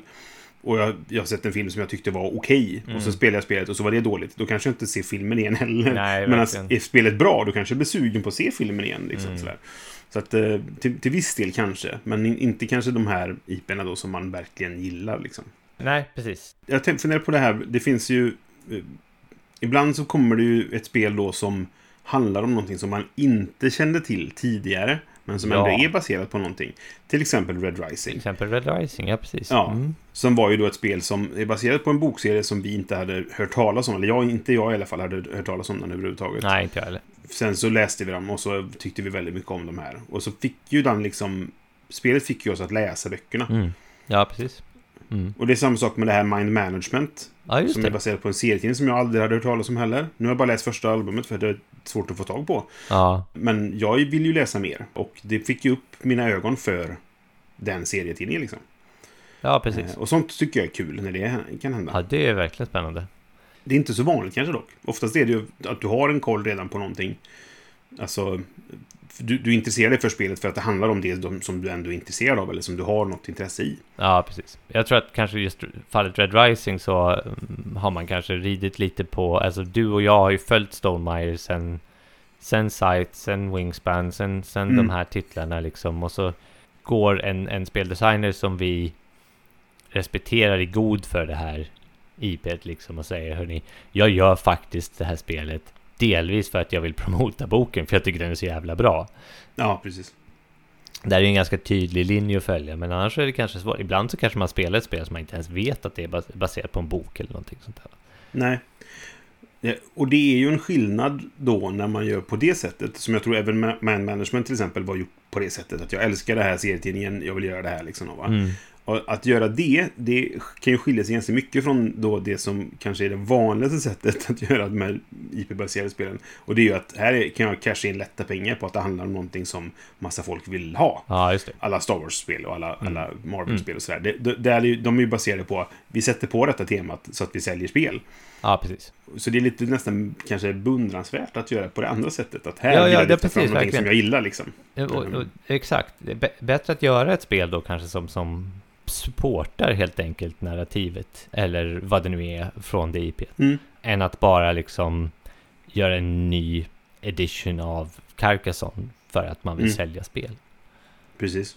Och jag, jag har sett en film som jag tyckte var okej. Och så Mm. spelar jag spelet och så var det dåligt. Då kanske jag inte ser filmen igen heller. Nej, Men alltså, är spelet bra, då kanske jag blir sugen på att se filmen igen. Liksom, Mm. Så att eh, till, till viss del kanske. Men in- inte kanske de här IP'erna då som man verkligen gillar. Liksom. Nej, precis. Jag tänkte fundera på det här. Det finns ju... Eh, ibland så kommer det ju ett spel då som handlar om någonting som man inte kände till tidigare. Men som Ja. ändå är baserat på någonting. Till exempel Red Till Rising. exempel Red Rising, ja precis. Ja. Mm. Som var ju då ett spel som är baserat på en bokserie som vi inte hade hört talas om. Eller jag, inte jag i alla fall, hade hört talas om den överhuvudtaget. Nej, inte jag heller. Sen så läste vi dem och så tyckte vi väldigt mycket om de här. Och så fick ju den liksom... Spelet fick ju oss att läsa böckerna. Mm. Ja, precis. Mm. Och det är samma sak med det här Mind Management. Ja, som är det. baserat på en serietidning som jag aldrig hade hört talas om heller. Nu har jag bara läst första albumet för det är svårt att få tag på. Ja, Men jag vill ju läsa mer. Och det fick ju upp mina ögon för den serietidningen liksom. ja precis. Eh, Och sånt tycker jag är kul när det kan hända. Ja, det är verkligen spännande. Det är inte så vanligt kanske dock. Oftast är det ju att du har en koll redan på någonting. Alltså, du, du intresserar dig för spelet för att det handlar om det de- som du ändå är intresserad av eller som du har något intresse i. Ja, precis. Jag tror att kanske just fallet Red Rising så mm, har man kanske ridit lite på, alltså du och jag har ju följt Stonemaier sen, sen Sight, sen Wingspan, sen, sen Mm. de här titlarna liksom. Och så går en, en speldesigner som vi respekterar i god för det här IPet liksom och säger hörni, jag gör faktiskt det här spelet delvis för att jag vill promota boken för jag tycker den är så jävla bra. Ja, precis. Där är ju en ganska tydlig linje att följa, men annars är det kanske svårt. Ibland så kanske man spelar ett spel som man inte ens vet att det är bas- baserat på en bok eller någonting sånt där. Nej. Och det är ju en skillnad då när man gör på det sättet. Som jag tror även Ma- Man Management till exempel var gjort på det sättet. Att jag älskar det här serietidningen, jag vill göra det här liksom. Va? Mm. Och att göra det, det kan ju skilja sig ganska mycket från då det som kanske är det vanligaste sättet att göra de här IP-baserade spelen. Och det är ju att här kan jag casha in lätta pengar på att det handlar om någonting som massa folk vill ha. Ja, just det. Alla Star Wars-spel och alla, alla Marvel-spel Mm. och sådär. Det, det, det är ju, de är ju baserade på vi sätter på detta temat så att vi säljer spel. Ja, precis. Så det är lite nästan kanske beundransvärt att göra på det andra sättet. Att här Ja, vill jag lyfta fram någonting verkligen. som jag gillar liksom. Och, och, exakt. Bättre att göra ett spel då kanske som, som supportar helt enkelt narrativet eller vad det nu är från det IP. Mm. Än att bara liksom göra en ny edition av Carcassonne för att man vill Mm. sälja spel. Precis.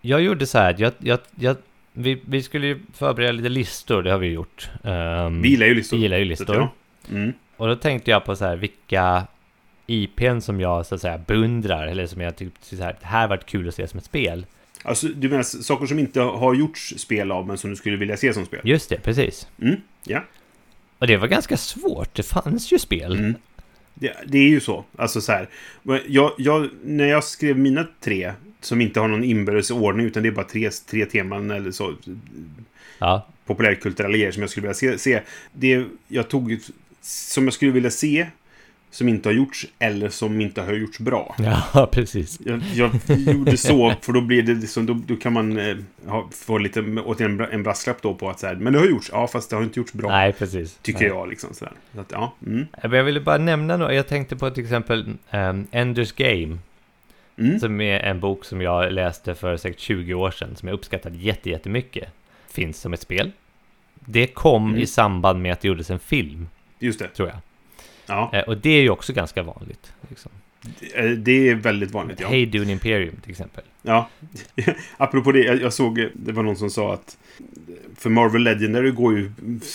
Jag gjorde så här, jag, jag, jag, vi, vi skulle ju förbereda lite listor, det har vi gjort. Ehm, Vi gillar ju listor. vi gillar ju listor. Mm. Och då tänkte jag på så här, vilka IPn som jag så att säga beundrar, eller som jag tyckte så här, det här varit kul att se som ett spel. Alltså, du menar saker som inte har gjorts spel av, men som du skulle vilja se som spel? Just det, precis. Mm. Ja. Och det var ganska svårt, det fanns ju spel. Mm. Det, det är ju så. Alltså så här. Jag, jag, när jag skrev mina tre, som inte har någon inbördes ordning, utan det är bara tre, tre teman eller så, Ja, populärkulturella grejer som jag skulle vilja se. se. Det jag tog som jag skulle vilja se, som inte har gjorts, eller som inte har gjorts bra. ja precis. Jag, jag gjorde så, för då blir det liksom, då, då kan man eh, ha, få lite, återigen en, bra- en brasklapp då på att så här, men det har gjorts, ja fast det har inte gjorts bra. Nej, precis. Tycker Nej. jag liksom sådär. Så att, ja. Mm. Men Jag ville bara nämna något, jag tänkte på till exempel um, Enders Game. Mm. Som är en bok som jag läste för säkert 20 år sedan, som jag uppskattade jätte- jättemycket. Finns som ett spel. Det kom Mm. i samband med att det gjordes en film, Just det. tror jag. Ja, eh, och det är ju också ganska vanligt. Liksom. Eh, det är väldigt vanligt. Ja. Hey Dune Imperium till exempel. Ja. Apropå det, jag, såg, det var någon som sa att för Marvel Legendary går ju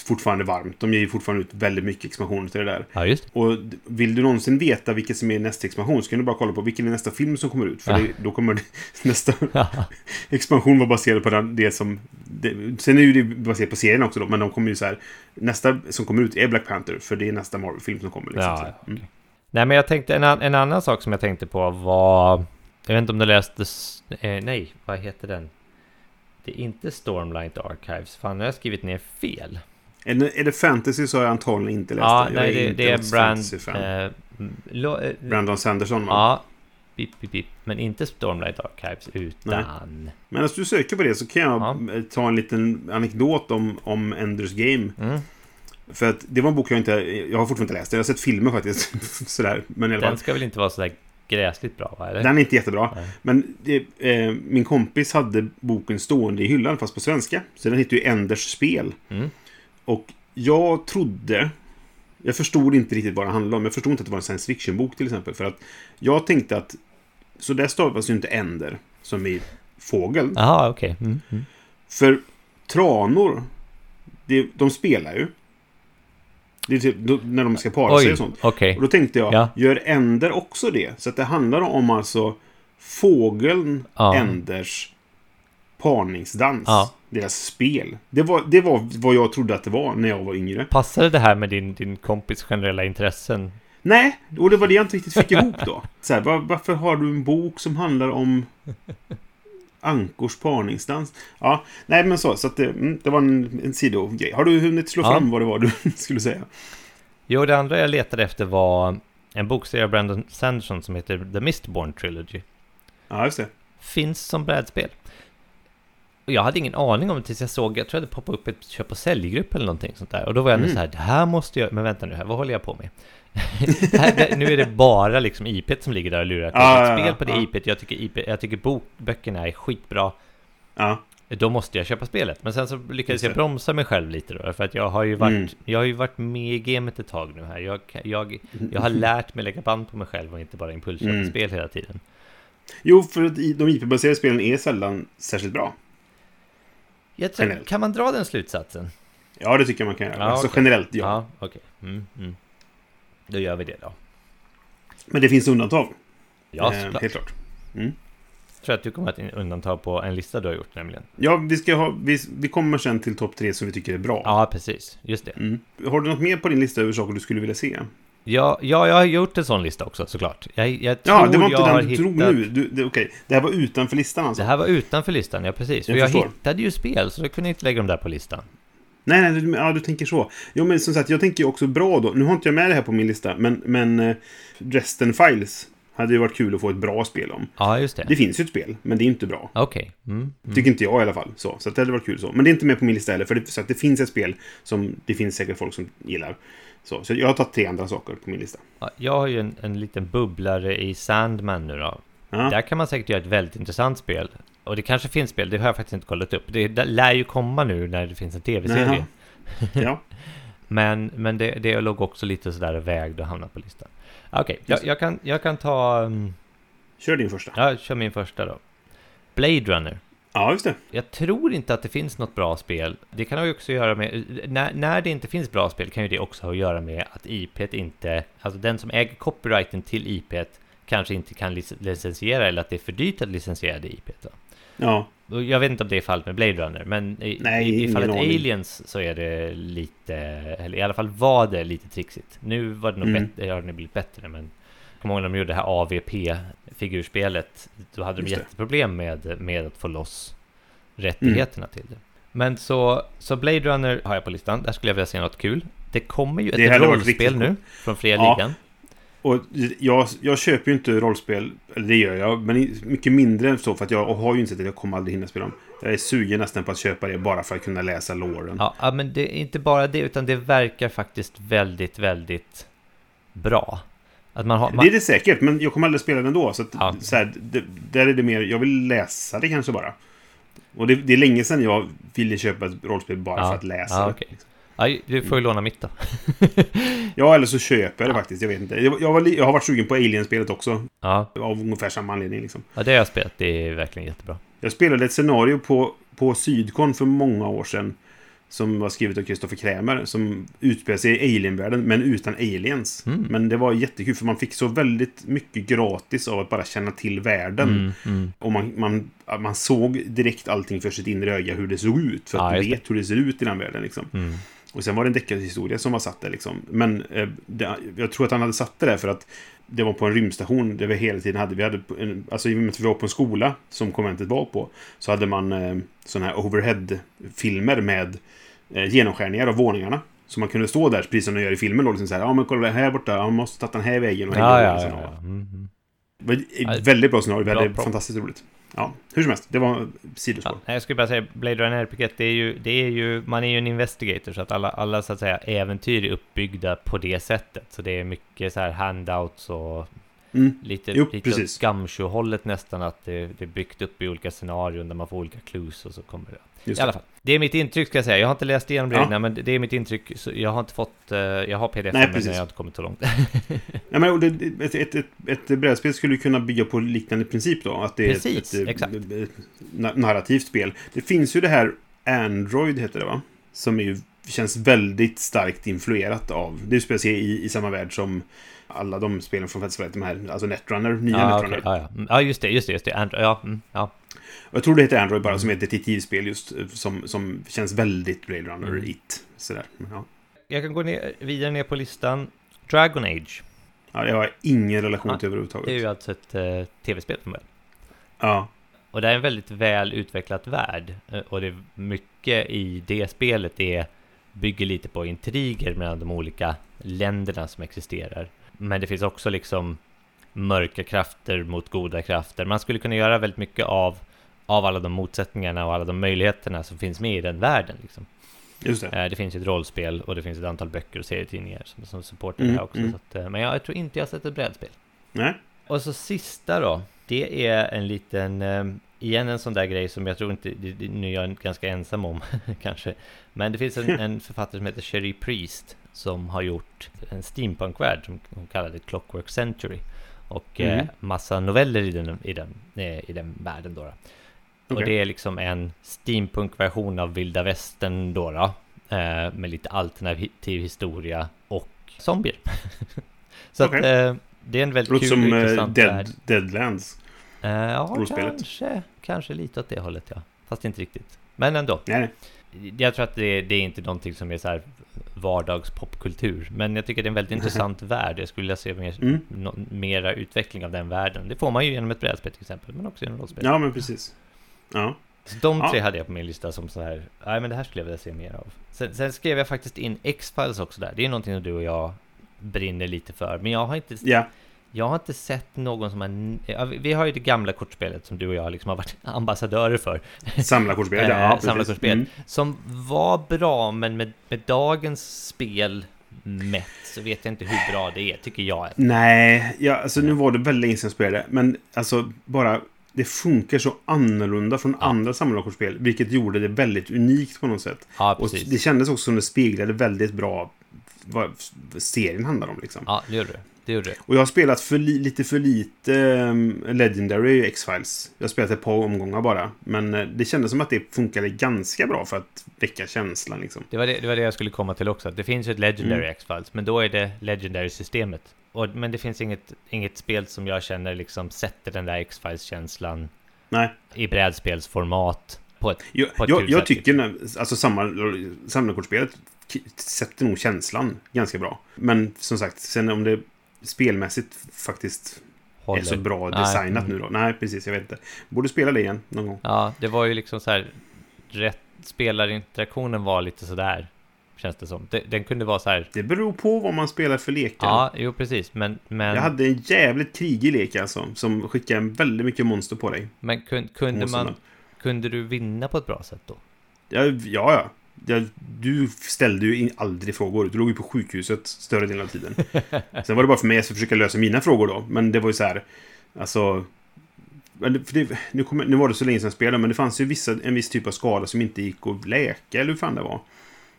fortfarande varmt. De ger ju fortfarande ut väldigt mycket expansioner till det där. Ja, just. Och vill du någonsin veta vilket som är nästa expansion så kan du bara kolla på vilken är nästa film som kommer ut. För Ja. det, då kommer nästa expansion vara baserad på den, det som... Det, sen är ju det baserat på serien också då, men de kommer ju så här... Nästa som kommer ut är Black Panther, för det är nästa Marvel-film som kommer. Liksom, Ja, ja, mm. Nej, men jag tänkte en, en annan sak som jag tänkte på var... Jag vet inte om du läste... Eh, nej, vad heter den? Det är inte Stormlight Archives. Fan, nu har jag skrivit ner fel. Är, det, är det fantasy så har jag antagligen inte läst Ja, det. Jag nej, det, inte det är Brand... Eh, lo, eh, Brandon Sanderson, va? Ja, bip, bip, bip. Men inte Stormlight Archives, utan... Men alltså du söker på det så kan jag Ja. ta en liten anekdot om, om Enders Game. Mm, För att det var en bok jag inte... Jag har fortfarande inte läst den. Jag har sett filmer faktiskt. Sådär. Men i alla fall. den ska väl inte vara sådär gräsligt bra, va? Eller? Den är inte jättebra. Nej. Men det, eh, min kompis hade boken stående i hyllan, fast på svenska. Så den heter ju Enders spel. Mm. Och jag trodde... Jag förstod inte riktigt vad det handlade om. Jag förstod inte att det var en science fiction-bok till exempel. För att jag tänkte att... Så där stavas ju inte Ender, som i fågel. Jaha, okej. Mm, mm. För tranor, det, de spelar ju. Det är typ då, när de ska para sig Oj, och sånt. okej. Och då tänkte jag, Ja. gör änder också det? Så att det handlar om alltså fågeln Ja. änders parningsdans. Ja. Deras spel. Det var, det var vad jag trodde att det var när jag var yngre. Passade det här med din, din kompis generella intressen? Nej, och det var det jag inte riktigt fick ihop då. Så här, var, varför har du en bok som handlar om ankors parningsdans? Ja, nej men så. Så att det, mm, det var en, en sidogrej. Har du hunnit slå Ja. fram vad det var du skulle säga? Jo, det andra jag letade efter var en bokserie av Brandon Sanderson som heter The Mistborn Trilogy. Ja, just det. Finns som brädspel. Jag hade ingen aning om det tills jag såg, jag tror det poppade upp ett köp och säljgrupp eller någonting sånt där. Och då var jag Mm. så här, det här måste jag, men vänta nu här, vad håller jag på med? nu är det bara liksom IP som ligger där och lurar. Ah, ett spel på det ja. IP, jag tycker, IP, jag tycker bokböckerna är skitbra. Ja, Då måste jag köpa spelet. Men sen så lyckades jag bromsa mig själv lite då. För att jag har ju varit, Mm. jag har ju varit med i gamet ett tag nu här. Jag, jag, jag har lärt mig lägga band på mig själv och inte bara impulsköpa Mm. spel hela tiden. Jo, för att de IP-baserade spelen är sällan särskilt bra. Tror, kan man dra den slutsatsen? Ja, det tycker jag man kan göra. Ja, alltså okej. generellt, ja. Ja, okej. Mm, mm. Då gör vi det då. Men det finns undantag. Ja, Eh, såklart. Helt klart. Jag tror att du kommer att undantag på en lista du har gjort nämligen. Ja, vi, ska ha, vi, vi kommer sen till topp tre som vi tycker är bra. Ja, precis. Just det. Mm. Har du något mer på din lista över saker du skulle vilja se? Ja, ja, jag har gjort en sån lista också såklart. Jag, jag tror Ja, det var inte jag den du hittat... nu. Du, det, okej. det här var utanför listan alltså? Det här var utanför listan, ja precis. Jag jag, hittade ju spel, så då kunde jag inte lägga dem där på listan. Nej, nej, du, ja, du tänker så. Jo, men som sagt, jag tänker också bra då. Nu har inte jag med det här på min lista, men, men eh, Resten Files hade ju varit kul att få ett bra spel om. Ja, just det. Det finns ju ett spel, men det är inte bra. Okej. Mm, mm. Tycker inte jag i alla fall. Så, så det hade varit kul så. Men det är inte med på min lista heller, för det, så att det finns ett spel som det finns säkert folk som gillar. Så, så jag har tagit tre andra saker på min lista. Ja, Jag har ju en, en liten bubblare i Sandman nu då. Ja, Där kan man säkert göra ett väldigt intressant spel. Och det kanske finns spel, det har jag faktiskt inte kollat upp. Det, det lär ju komma nu när det finns en tv-serie. Ja, Men, men det, det låg också lite sådär och vägde och hamnade på listan. Okej, jag, Just. jag, kan, jag kan ta... mm, kör din första. Jag kör min första då. Blade Runner. Ja, just det. Jag tror inte att det finns något bra spel. Det kan ju också göra med... När, när det inte finns bra spel kan ju det också ha att göra med att IP inte... Alltså den som äger copyrighten till IP kanske inte kan lic- licensiera eller att det är för dyrt att licensiera det IP. Då. Ja, Jag vet inte om det är fallet med Blade Runner, men i, Nej, i, fallet aning. Aliens så är det lite, eller i alla fall var det lite trixigt. Nu var det nog Mm. bättre, har det blivit bättre, men kommer ihåg när de gjorde det här AVP-figurspelet, då hade de Just det. jätteproblem med, med att få loss rättigheterna till det. Men så, så Blade Runner har jag på listan, där skulle jag vilja se något kul. Det kommer ju ett rollspel nu från Fria Ja. Ligan. Och jag, jag köper ju inte rollspel, eller det gör jag, men mycket mindre än så för att jag har ju insett att jag kommer aldrig hinna spela dem. Jag är sugen nästan på att köpa det bara för att kunna läsa låren. Ja, men det är inte bara det, utan det verkar faktiskt väldigt, väldigt bra. Att man har... Man, Det är det säkert, men jag kommer aldrig spela den ändå. Så, att, Ja. så här, det, där är det mer, jag vill läsa det kanske bara. Och det, det är länge sedan jag ville köpa ett rollspel bara Ja. för att läsa Ja, det. okej. Ja, du får ju låna mitt då. Ja, eller så köper jag det faktiskt. Jag vet inte. Jag, var, jag har varit sugen på Alien-spelet också. Ja, Av ungefär samma anledning liksom. ja, det har jag spelat. Det är verkligen jättebra. Jag spelade ett scenario på, på Sydkon för många år sedan. Som var skrivet av Christopher Krämer. Som utspelar sig i Alien-världen, men utan aliens. Mm. Men det var jättekul, för man fick så väldigt mycket gratis av att bara känna till världen. Mm, mm. Och man, man, man såg direkt allting för sitt inre öga, hur det såg ut. För att Ja, du vet hur det ser ut i den världen. Liksom. Och sen var det en deckarhistoria som var satt där. Liksom. Men eh, det, jag tror att han hade satt det där för att det var på en rymdstation där vi hela tiden hade, vi hade en, alltså i och med att vi var på en skola som konventet var på, så hade man eh, sådana här overhead-filmer med eh, genomskärningar av våningarna. Så man kunde stå där, precis som de gör i filmen, då, liksom så här, ja men kolla här borta, man måste ta den här vägen och hänga Ja, ja, ja. ja. Mm, mm. Ja, väldigt bra scenario, vi bra hade prop. fantastiskt roligt. Ja, hur som helst, det var sidospår. Ja, jag skulle bara säga, Blade Runner RPG, det är ju, det är ju, man är ju en investigator, så att alla, alla så att säga äventyr är uppbyggda på det sättet. Så det är mycket så här handouts och Mm. lite, Jo, lite. Gumshoe-hållet nästan, att det, det är byggt upp i olika scenarion där man får olika clues och så kommer det. Just I alla fall, det är mitt intryck ska jag säga. Jag har inte läst igenom Ja. reglerna, men det är mitt intryck. Jag har inte fått, eh, jag har pdf Nej, men jag har inte kommit så långt. Ja, men det, ett, ett, ett, ett brädspel skulle kunna bygga på liknande princip då. Att det är Precis, ett, exakt. narrativt spel. Det finns ju det här Android, heter det va? Som är ju, känns väldigt starkt influerat av. Det utspelar sig i, i samma värld som alla de spelen från Festivalet, de här, alltså Netrunner, nya ja, Netrunner. okej, ja, ja. Ja, just det, just det, just det. Andro, ja, mm, ja. Jag tror det heter Android bara, som är ett detektivspel just, eh, som, som känns väldigt Blade Runner, Mm. Sådär. Ja. Jag kan gå ner, vidare ner på listan. Dragon Age. ja, jag har ingen relation Ja, till Det är överhuvudtaget. ju alltså ett eh, tv-spel från början. Ja, Och det är en väldigt väl utvecklat värld. Eh, Och det är mycket i det spelet är bygger lite på intriger mellan de olika länderna som existerar. Men det finns också liksom mörka krafter mot goda krafter. Man skulle kunna göra väldigt mycket av, av alla de motsättningarna och alla de möjligheterna som finns med i den världen. Liksom. just det. Eh, Det finns ett rollspel och det finns ett antal böcker och serietidningar som, som supportar Mm, det här också. mm. Att, eh, men jag, jag tror inte jag har sett ett brädspel. Nej. Och så sista då. Det är en liten, eh, igen en sån där grej som jag tror inte, nu är jag ganska ensam om kanske. Men det finns en, en författare som heter Sherry Priest som har gjort en steampunkvärld som hon kallade Clockwork Century. Och eh, Mm. massa noveller i den, i den, eh, i den världen då. då. Och Okej. det är liksom en steampunk-version av vilda västern då, då eh, med lite alternativ historia och zombier. Så Okej. att eh, det är en väldigt Låter kul och som eh, intressant värld. Dead, Deadlands. Eh, ja, kanske, kanske lite åt det hållet ja. Fast inte riktigt. Men ändå. Nej. Jag tror att det, det är inte någonting som är så här vardagspopkultur. Men jag tycker det är en väldigt intressant värld. Jag skulle vilja se mer, Mm. nå- mera utveckling av den världen. Det får man ju genom ett brädspel till exempel, men också genom rollspel. Ja, men precis. Ja. Så de Ja. tre hade jag på min lista som så här, nej men det här skulle jag vilja se mer av. Sen, sen skrev jag faktiskt in X-Files också där. Det är någonting som du och jag brinner lite för. Men jag har inte, Ja. Jag har inte sett någon som har... Vi- har ju det gamla kortspelet som du och jag liksom har varit ambassadörer för. Samlarkortspel. Eh, Ja, precis. samlarkortspel. Mm. Som var bra, men med, med dagens spel mätt så vet jag inte hur bra det är, tycker jag. Nej, ja, alltså nu var det väldigt länge sedan jag spelade. Men alltså bara det funkar så annorlunda från Ja. andra samlarkortspel, vilket gjorde det väldigt unikt på något sätt. Ja, Och det kändes också som det speglade väldigt bra vad serien handlar om. Liksom. Ja, det gjorde det. Det gjorde det. Och jag har spelat för li- lite för lite um, Legendary X-Files. Jag har spelat ett par omgångar bara. Men eh, det kändes som att det funkade ganska bra för att väcka känslan. Liksom. Det var det, det var det jag skulle komma till också. Det finns ju ett Legendary Mm. X-Files, men då är det Legendary-systemet. Men det finns inget, inget spel som jag känner liksom sätter den där X-Files-känslan i brädspelsformat på ett, jag, på ett jag, jag tycker liksom. när, alltså samlar, samlarkortspelet k- sätter nog känslan ganska bra. Men som sagt, sen om det spelmässigt faktiskt Håller. är så bra Nej, designat mm. nu då. Nej, precis, jag vet inte. Borde spela det igen någon gång. Ja, det var ju liksom så här... Rätt, spelarinteraktionen var lite sådär, känns det som. Den kunde vara så här... Det beror på vad man spelar för lekar. Ja, jo precis, men... men Jag hade en jävligt krigig lek alltså, som skickade väldigt mycket monster på dig. Men kun, kunde man. Kunde du vinna på ett bra sätt då? Ja, ja. ja. Ja, du ställde ju aldrig frågor. Du låg ju på sjukhuset större delen av tiden. Sen var det bara för mig att försöka lösa mina frågor då. Men det var ju så här... Alltså... det- nu, kommer, nu var det så länge sedan jag spelade, men det fanns ju vissa, en viss typ av skada som inte gick att läka, eller hur fan det var.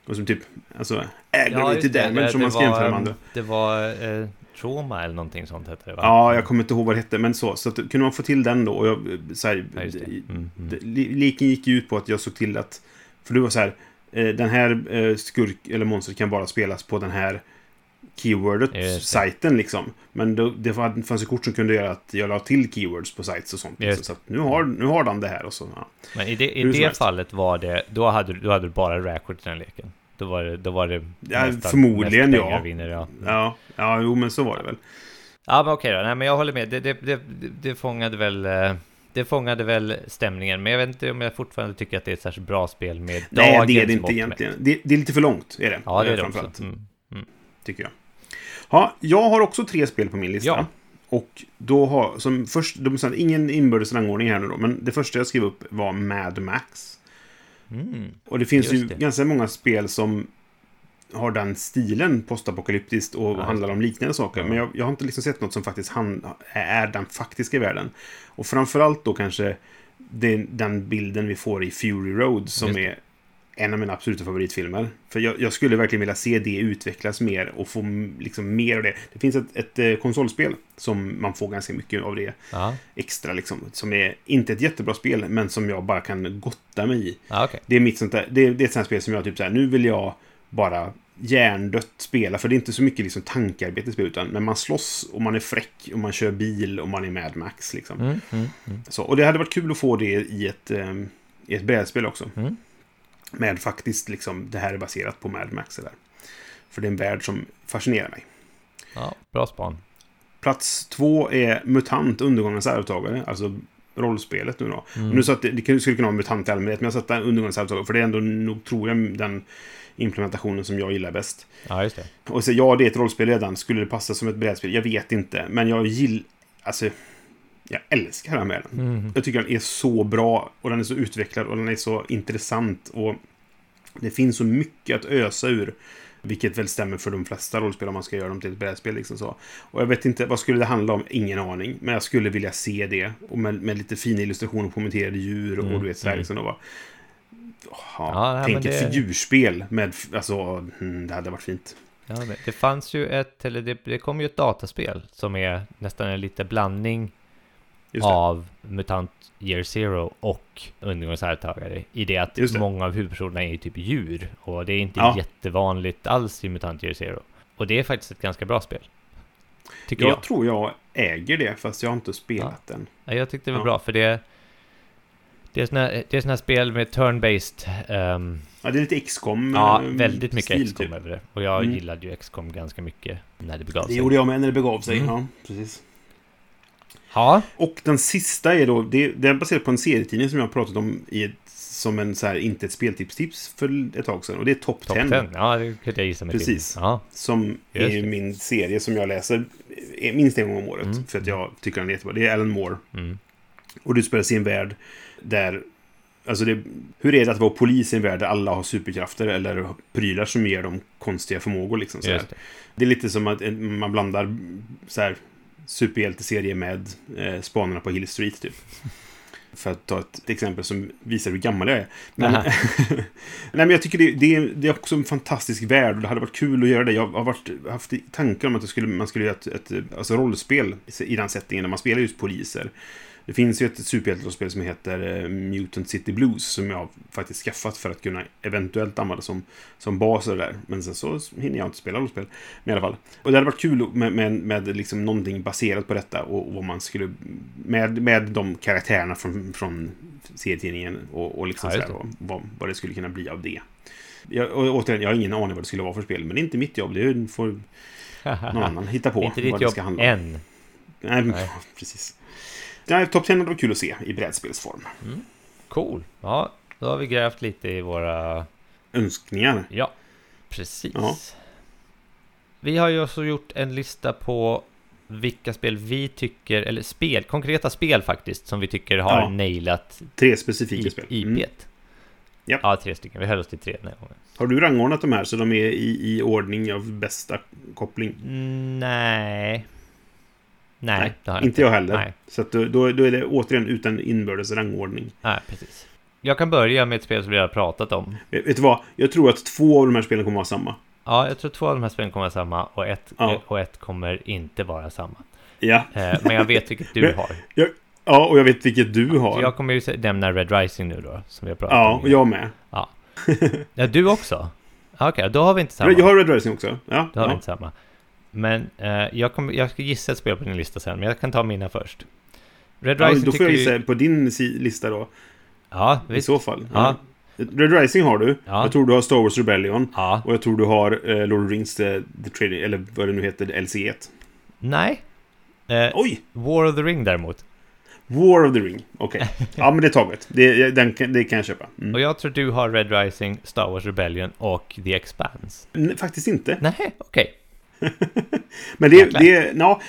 Och som typ, alltså, aggravated det, damage det, om man ska det jämföra med andra. det var eh, trauma eller någonting sånt hette det va? Ja, jag kommer inte ihåg vad det hette, men så. Så att, kunde man få till den då, och jag, så här, Ja. Mm, mm. Leken gick ju ut på att jag såg till att... För det var så här... eh, Den här eh, skurk eller monstret kan bara spelas på den här keywordet, sajten liksom. Men då, det fanns ju kort som kunde göra att jag la till keywords på sites och sånt. Liksom. Så att nu har, nu har den det här och så. Ja. Men i det, i det fallet var det, då hade, du- då hade du bara record i den leken. Då var det, då var det Ja, att- förmodligen, mest ja. Vinner, ja. Ja, ja, jo men så var det väl. ja, men okej då. Nej, men jag håller med. Det, det, det, det fångade väl... eh, Det fångade väl stämningen, men jag vet inte om jag fortfarande tycker att det är ett särskilt bra spel med Nej, dagens det är det inte egentligen. Det, det är lite för långt, är det. Ja, det är eh, det också. Mm. Tycker jag. Ja, jag har också tre spel på min lista. Ja. Och då har, som först, de sa ingen inbördes rangordning här nu då, men det första jag skrev upp var Mad Max. Mm. Och det finns ju det. ganska många spel som har den stilen postapokalyptiskt och Ja, handlar om liknande saker. Men jag, jag har inte liksom sett något som faktiskt hand, är den faktiska världen. Och framförallt då kanske det, den bilden vi får i Fury Road som Just är en av mina absoluta favoritfilmer. För jag, jag skulle verkligen vilja se det utvecklas mer och få liksom mer av det. Det finns ett, ett eh, konsolspel som man får ganska mycket av det Ja, extra liksom. Som är inte ett jättebra spel, men som jag bara kan gotta mig i. ja okej. Det är mitt sånt där, det, det är ett sånt spel som jag typ så här, nu vill jag bara hjärndött spela, för det är inte så mycket liksom tankarbete i spel, utan men man slåss och man är fräck och man kör bil och man är Mad Max liksom. Mm, mm, mm. Så, och det hade varit kul att få det i ett, i ett brädspel också. Mm. Med faktiskt liksom, det här är baserat på Mad Max. Där. För det är en värld som fascinerar mig. Ja, bra span. Plats två är MUTANT, Undergångens arvtagare. Alltså rollspelet nu då. Mm. Nu så att det, det skulle kunna vara MUTANT i allmänhet, men jag satte Undergångens arvtagare. För det är ändå nog, tror jag, den implementationen som jag gillar bäst. Ja, just det. Och så, ja, det är ett rollspel redan. Skulle det passa som ett brädspel? Jag vet inte. Men jag gillar... Alltså... Jag älskar den här världen. Mm. Jag tycker den är så bra och den är så utvecklad och den är så intressant. Och det finns så mycket att ösa ur. Vilket väl stämmer för de flesta rollspel om man ska göra dem till ett brädspel. Liksom så. Och jag vet inte, vad skulle det handla om? Ingen aning. Men jag skulle vilja se det. Och med, med lite fina illustrationer på kommenterade djur och Mm, du vet så här. mm. Liksom, och Ja, tänk ett det- figurspel med, alltså, mm, det hade varit fint. Ja, det, fanns ju ett, eller det, det kom ju ett dataspel som är nästan en liten blandning. Av MUTANT Year Zero och Undergångens arvtagare. I det att det. många av huvudpersonerna är typ djur. Och det är inte Ja. jättevanligt alls i MUTANT Year Zero. Och det är faktiskt ett ganska bra spel. Tycker Jag jag. tror jag äger det, fast jag har inte spelat den. Ja, jag tyckte det var Ja. bra, för det... Det är såna, det är såna här spel med turn-based... ehm, Ja, det är lite XCOM. ja, eh, väldigt mycket stil, XCOM typ. över det. Och jag Mm. gillade ju XCOM ganska mycket när det begav Det sig. gjorde jag med när det begav sig. Mm. Ja, precis. Ja, Och den sista är då, det, är baserat på en serietidning som jag har pratat om i ett, som en så här, inte ett speltips-tips för ett tag sedan. Och det är Top 10. Top 10. Ja, det kunde jag gissa mig Precis. till. Ja, Som Just är det. min serie som jag läser eh, minst en gång om året. Mm. För att jag tycker den är jättebra. Det är Alan Moore. mm. Och du spelar i en värld där... Alltså det, hur är det att vara polis i en värld där alla har superkrafter eller prylar som ger dem konstiga förmågor? Liksom, så det. Det är lite som att man blandar så här, superhjälteserie med eh, Spanarna på Hill Street, typ. För att ta ett exempel som visar hur gammal jag är. Men, nej, men jag tycker det, det, är, det är också en fantastisk värld och det hade varit kul att göra det. Jag har varit, haft tankar om att skulle, man skulle göra ett, ett alltså rollspel i den settingen där man spelar just poliser. Det finns ju ett superhjälterollspel som heter eh, Mutant City Blues som jag faktiskt skaffat för att kunna eventuellt använda som, som bas och det där. Men sen så hinner jag inte spela rollspel. Men i alla fall. Och det hade varit kul med, med, med liksom någonting baserat på detta och, och vad man skulle... Med, med de karaktärerna från, från serietidningen och, och liksom sådär, och vad, vad det skulle kunna bli av det. Jag, och, återigen, jag har ingen aning vad det skulle vara för spel, men det är inte mitt jobb. Det får någon annan hitta på. Inte vad ditt det jobb ska handla om. än. Nej, Nej. precis. Nej, Top 10 hade varit kul att se i brädspelsform. Cool. Ja, då har vi grävt lite i våra... Önskningar. Ja, precis. Ja. Vi har ju också gjort en lista på vilka spel vi tycker, eller spel, konkreta spel faktiskt, som vi tycker har Ja. nailat Tre specifika i, spel. IP. Mm. Ja. ja, tre stycken. Vi höll oss till tre den här gången. Har du rangordnat de här så de är i, i ordning av bästa koppling? Mm, Nej. Nej, Nej, det har jag inte jag heller. Nej. Så att då, då, är det återigen utan inbördes rangordning. Nej, precis. Jag kan börja med ett spel som vi har pratat om. Vet du vad? Jag tror att två av de här spelen kommer vara samma. Ja, jag tror två av de här spelen kommer vara samma och ett, Ja. och ett kommer inte vara samma. Ja. Eh, men jag vet vilket du har. Ja, och jag vet vilket du har. Så jag kommer ju nämna Red Rising nu då, som vi har pratat Ja, om. och jag med. Ja, du också? Ja, Okej, då har vi inte samma. Jag har Red Rising också. Ja. Då har vi ja. inte samma. Men eh, jag, kommer, jag ska gissa ett spel på din lista sen, men jag kan ta mina först. Red ja Rising då får jag gissa ju... på din lista då. Ja, I visst. så fall. Ja. Red Rising har du. Ja. Jag tror du har Star Wars Rebellion. Ja. Och jag tror du har eh, Lord of the Rings, the, the Trading, eller vad det nu heter, LC1. Nej. Eh, Oj! War of the Ring däremot. War of the Ring. Okej. Ja, men det är taget. Det, den, kan- det kan jag köpa. Mm. Och jag tror du har Red Rising, Star Wars Rebellion och The Expanse. Nej, Faktiskt inte. Nej, okej. Men det, det ja,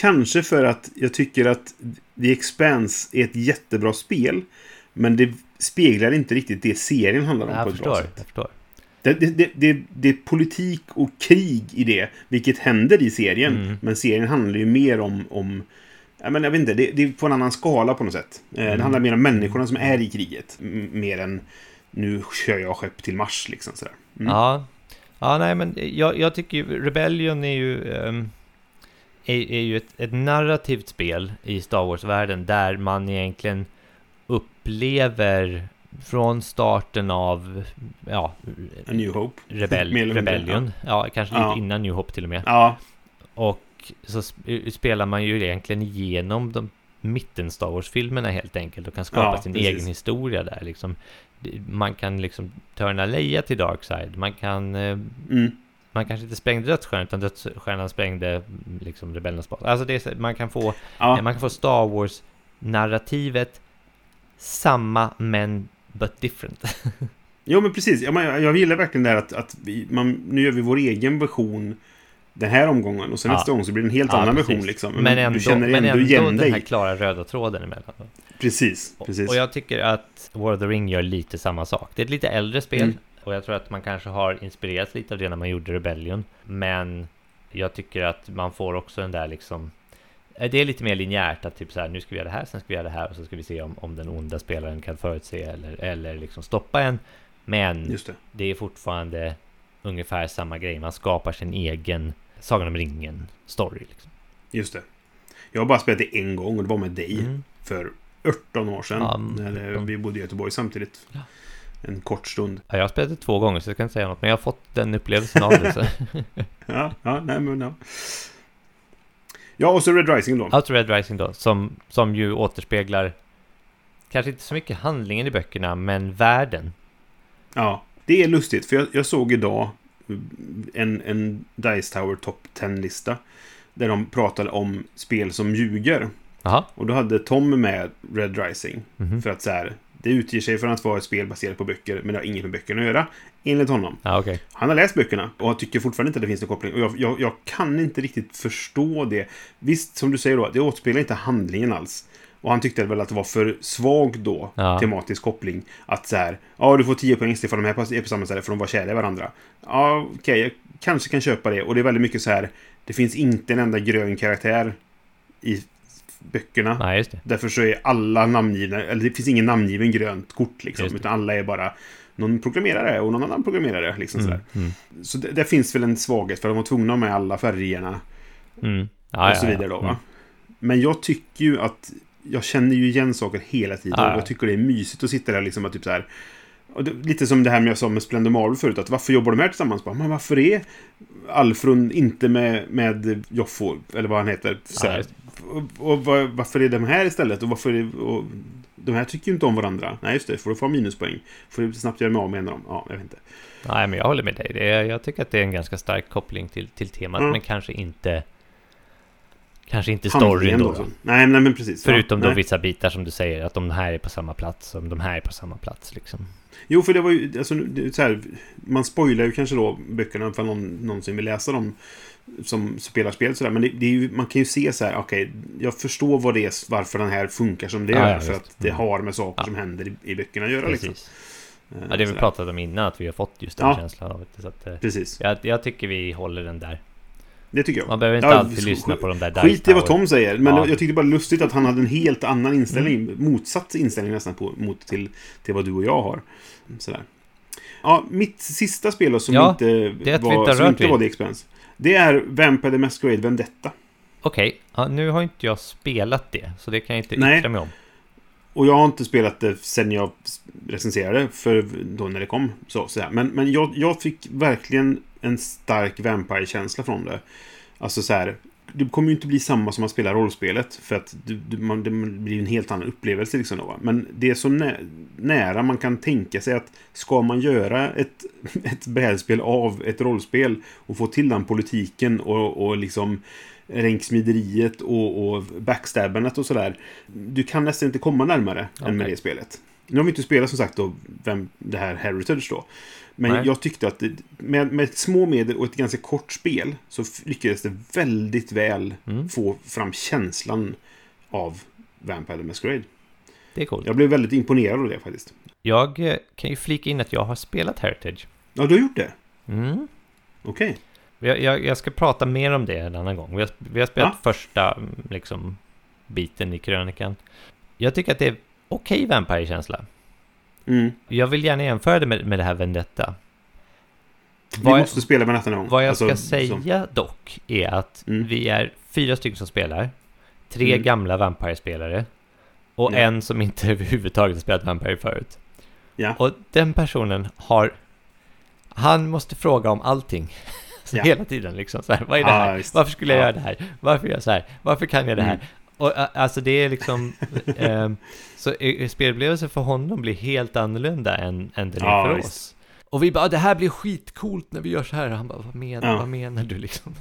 Kanske för att jag tycker att The Expanse är ett jättebra spel. Men det speglar inte riktigt det serien handlar om på Jag ett bra förstår, sätt. jag förstår. Det, det, det, det, är politik och krig i det, vilket händer i serien. Mm. Men serien handlar ju mer om... om ja, men jag vet inte, det, är på en annan skala på något sätt. Eh, Mm. Det handlar mer om människorna som är i kriget. Mer än nu kör jag skepp till Mars, liksom sådär. Mm. Ja. Ja, nej men jag, jag tycker ju Rebellion är ju, ehm, är, är ju ett, ett narrativt spel i Star Wars-världen där man egentligen upplever från starten av ja, A New Hope. rebell, Rebellion, ja. kanske lite Ja. innan New Hope till och med. Ja, Och så sp- spelar man ju egentligen igenom de mitten Star Wars-filmerna helt enkelt och kan skapa Ja, sin precis. egen historia där liksom. Man kan liksom turna Leia till Darkside, man kan eh, mm. man kanske inte sprängde dödsstjärnan utan dödsstjärnan sprängde liksom rebellernas bas. Alltså det är, man kan få ja. man kan få Star Wars narrativet samma men but different. Jo, men precis. Ja, men jag, jag gillar verkligen det här att, att vi, man, nu gör vi vår egen version den här omgången och sen Ja. nästa gång så blir det en helt Ja, annan precis. version liksom. Men ändå, du känner men ändå igen den dig. här klara röda tråden emellan. Precis, precis. Och jag tycker att War of the Ring gör lite samma sak. Det är ett lite äldre spel Mm. och jag tror att man kanske har inspirerats lite av det när man gjorde Rebellion. Men jag tycker att man får också den där liksom eh, det är lite mer linjärt att typ så här, nu ska vi göra det här, sen ska vi göra det här och så ska vi se om, om den onda spelaren kan förutse eller, eller liksom stoppa en. Men det. det är fortfarande ungefär samma grej. Man skapar sin egen Sagan om ringen-story. Liksom. Just det. Jag har bara spelat det en gång och det var med dig Mm. för 18 år sedan. Ja, när eh, 18. vi bodde i Göteborg samtidigt. Ja. En kort stund. Ja, jag har spelat det två gånger så jag kan inte säga något, men jag har fått den upplevelsen av det. Ja, ja, nej men ja. Ja, och så Red Rising då. Outer Red Rising då, som, som ju återspeglar kanske inte så mycket handlingen i böckerna, men världen. Ja, det är lustigt för jag, jag såg idag en, en Dice Tower Top 10-lista. Där de pratade om spel som ljuger. Jaha. Och då hade Tom med Red Rising. Mhm. För att så här, det utger sig för att vara ett spel baserat på böcker, men det har inget med böckerna att göra. Enligt honom. Ja, okej. Han har läst böckerna och tycker fortfarande inte att det finns någon koppling. Och jag, jag, jag kan inte riktigt förstå det. Visst, som du säger då, det återspeglar inte handlingen alls. Och han tyckte väl att det var för svag då, Ja. tematisk koppling. Att så här, ja du får 10 poäng för de här är på samma ställe för de var kära i varandra. Ja, okej, jag kanske kan köpa det. Och det är väldigt mycket så här, Det finns inte en enda grön karaktär i böckerna. Nej, just det. Därför så är alla namngivna, eller det finns ingen namngiven grönt kort liksom. Utan alla är bara någon programmerare och någon annan programmerare. Liksom Mm, sådär. mm, Så det, det finns väl en svaghet för de var tvungna med alla färgerna mm. Ja, och så ja, vidare ja. då va. Mm. Men jag tycker ju att jag känner ju igen saker hela tiden ja. och jag tycker det är mysigt att sitta där liksom och typ så här. Och det, lite som det här med jag sa med Splendor Marvel förut, att varför jobbar de här tillsammans? Bara, Men varför är Alfrun inte med, med Joffo, eller vad han heter? Så och, och var, varför är de här istället? Och varför är, och, de här tycker ju inte om varandra. Nej, just det, får du få minuspoäng. Får du snabbt göra mig av med en av dem. Ja, jag vet inte. Nej, men jag håller med dig. Det är, jag tycker att det är en ganska stark koppling till, till temat, Mm. men kanske inte... Kanske inte storyn då. då. Nej, nej, men precis. Förutom ja, då nej. vissa bitar som du säger, att de här är på samma plats, som de här är på samma plats liksom. Jo, för det var ju, alltså, så här, man spoilar ju kanske då böckerna för någon någonsin vill läsa dem som spelar spel sådär. Men det, det ju, man kan ju se så här, okej, jag förstår vad det är, varför den här funkar som det Ja, gör. ja, för att det Mm. har med saker som händer i, i böckerna att göra. Liksom. Precis. Eh, Ja, det vi sådär. pratade om innan, att vi har fått just den känslan av det. Så att, eh, Precis, jag, jag tycker vi håller den där. Det tycker jag. Man behöver inte Ja, alltid lyssna på de där Skit i vad. Tom säger, men Ja. jag tyckte bara lustigt att han hade en helt annan inställning, Mm. motsatt inställning nästan på, mot till, till vad du och jag har. Sådär. Ja, mitt sista spel då, som Ja, inte, var, som inte var The Expanse. Det är Vampire the Masquerade Vendetta. Okej, ja, nu har inte jag spelat det, så det kan jag inte Nej. yttra mig om. Och jag har inte spelat det sen jag recenserade, för då när det kom. Så, så här. Men, men jag, jag fick verkligen en stark Vampire-känsla från det. Alltså så här, det kommer ju inte bli samma som att spela rollspelet. För att du, du, man, det blir en helt annan upplevelse. Liksom då, va? Men det är så nä, nära man kan tänka sig att ska man göra ett, ett brädspel av ett rollspel och få till den politiken och, och liksom ränksmideriet och, och backstabbandet och sådär. Du kan nästan inte komma närmare än med det spelet. Nu har vi inte spelat som sagt då, vem, det här Heritage då. Men Nej. jag tyckte att det, med, med små medel och ett ganska kort spel så lyckades det väldigt väl Mm. få fram känslan av Vampire the Masquerade. Det är coolt. Jag blev väldigt imponerad av det faktiskt. Jag eh, kan ju flika in att jag har spelat Heritage. Ja, du har gjort det? Mm. Okej. Jag, jag, jag ska prata mer om det en annan gång. Vi har, vi har spelat första mm, liksom, biten i krönikan. Jag tycker att det är okej Vampire-känsla. Mm. Jag vill gärna jämföra det med, med det här Vendetta. Vi Vad- måste spela nästa någon gång. Vad jag Alltså, ska som- säga dock är att Mm. vi är fyra stycken som spelar. Tre Mm. gamla Vampire-spelare. Och Ja. en som inte överhuvudtaget har spelat Vampire förut. Ja. Och den personen har... Han måste fråga om allting. Så Ja. Hela tiden liksom så här, vad är det här? visst. Varför skulle jag Ja. göra det här? Varför gör jag så här? Varför kan jag det här? Och alltså det är liksom... ehm, så eh, spelupplevelsen för honom blir helt annorlunda än, än den är Ja, för visst. oss. Och vi bara, det här blir skitcoolt när vi gör så här. Han bara, vad, men, Ja. vad menar du liksom?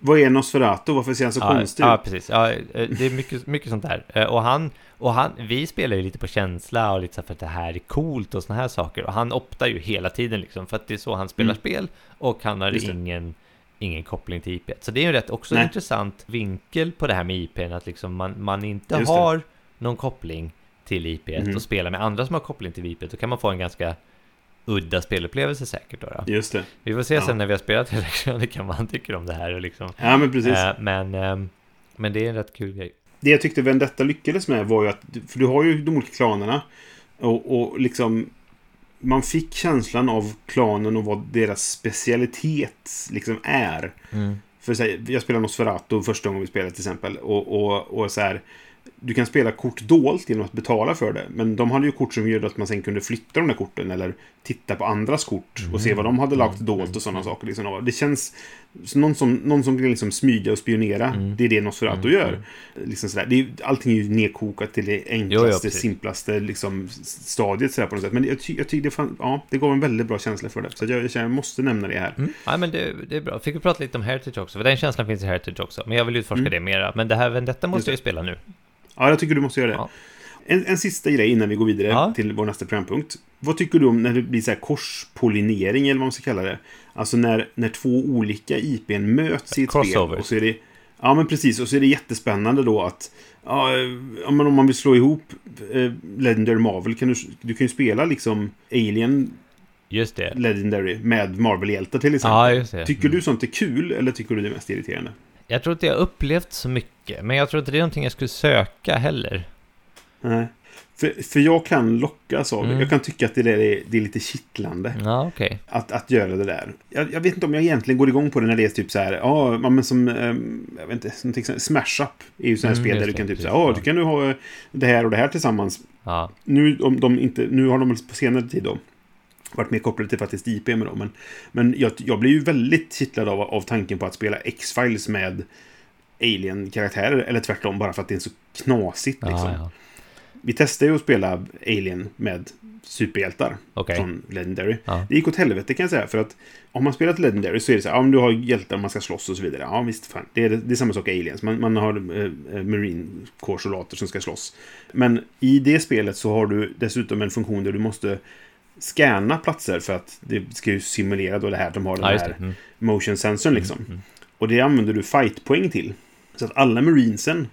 Vad är Nosferatu? Varför ser han så ja, konstig ja, ut? precis. Ja, eh, det är mycket, mycket sånt där. Eh, Och han, och han, vi spelar ju lite på känsla och lite så för att det här är coolt och såna här saker. Och han optar ju hela tiden liksom för att det är så han spelar Mm. spel. Och han har ingen, ingen koppling till IP. Så det är ju rätt också Nej. intressant vinkel på det här med IP. Att liksom man, man inte Just det. har någon koppling till IP Mhm. och spelar med andra som har koppling till IP. Då kan man få en ganska udda spelupplevelse säkert då. då. Just det. Vi får se Ja. sen när vi har spelat krönikan vad han tycker om det här och liksom. Ja, men precis. Eh, men, ehm, men det är en rätt kul grej. Det jag tyckte Vendetta lyckades med var ju att, för du har ju de olika klanerna och, och liksom man fick känslan av klanen och vad deras specialitet liksom är. För så här, jag spelade Nosferatu första gången vi spelade till exempel. Och, och, och så här, du kan spela kort dolt genom att betala för det. Men de hade ju kort som gjorde att man sen kunde flytta de där korten eller titta på andras kort och se vad de hade lagt dolt och sådana saker. Liksom. Det känns som någon som, någon som kan liksom smyga och spionera. Mm. Det är det Nosferatu Mm, gör. mm. Liksom sådär. Det är, allting är ju nedkokat till det Jo, jo, enklaste, precis. simplaste liksom, stadiet sådär på något sätt. Men jag, ty, tycker det, fan, ja, det gav en väldigt bra känsla för det. Så jag, jag, känner, jag måste nämna det här. Mm. Ja, men det, det är bra. Fick vi prata lite om Heritage också, för den känslan finns i Heritage också. Men jag vill utforska Mm. det mera. Men det här Vendetta måste det. jag ju spela nu. Ja, jag tycker du måste göra det. Ja. En, en sista grej innan vi går vidare Ja. till vår nästa programpunkt. Vad tycker du om när det blir så här korspollinering, eller vad man ska kalla det? Alltså när, när två olika IPn möts i ett spel. Och så är det, ja, men precis. Och så är det jättespännande då att ja, eh, ja, men om man vill slå ihop eh, Legendary Marvel kan du, du kan ju spela liksom Alien Just det. Legendary med Marvel-hjältar till exempel. Det. Tycker du sånt är kul eller tycker du det är mest irriterande? Jag tror inte jag upplevt så mycket, men jag tror inte det är någonting jag skulle söka heller. Nej. För, för jag kan lockas av det. Mm. Jag kan tycka att det där är, det är lite kittlande. Ja, okej. Att, att göra det där. Jag, jag vet inte om jag egentligen går igång på det när det är typ så här. Ja, men som... ehm, Jag vet inte. Som till exempel Smash Up är ju sådana här Mm, spel där du kan typ precis, säga. Ja, du kan nu ha det här och det här tillsammans. Ja. Nu, om de inte, nu har de på senare tid då varit mer kopplade till faktiskt IP med dem. Men, men jag, jag blir ju väldigt kittlad av, av tanken på att spela X-Files med Alien-karaktärer. Eller tvärtom, bara för att det är så knasigt. Liksom. Ja, ja. Vi testade ju att spela Alien med superhjältar Okej. från Legendary. Ja. Det gick åt helvete kan jag säga. För att om man spelat Legendary så är det så här, om du har hjältar man ska slåss och så vidare. Ja visst, fan. Det är, det är samma sak i Aliens. Man, man har eh, eh, Marine Corps-soldater som ska slåss. Men i det spelet så har du dessutom en funktion där du måste scanna platser för att det ska ju simulera då det här de har den Ja, här. Mm. motion sensorn liksom. Mm, mm. Och det använder du fightpoäng till. Så att alla marinesen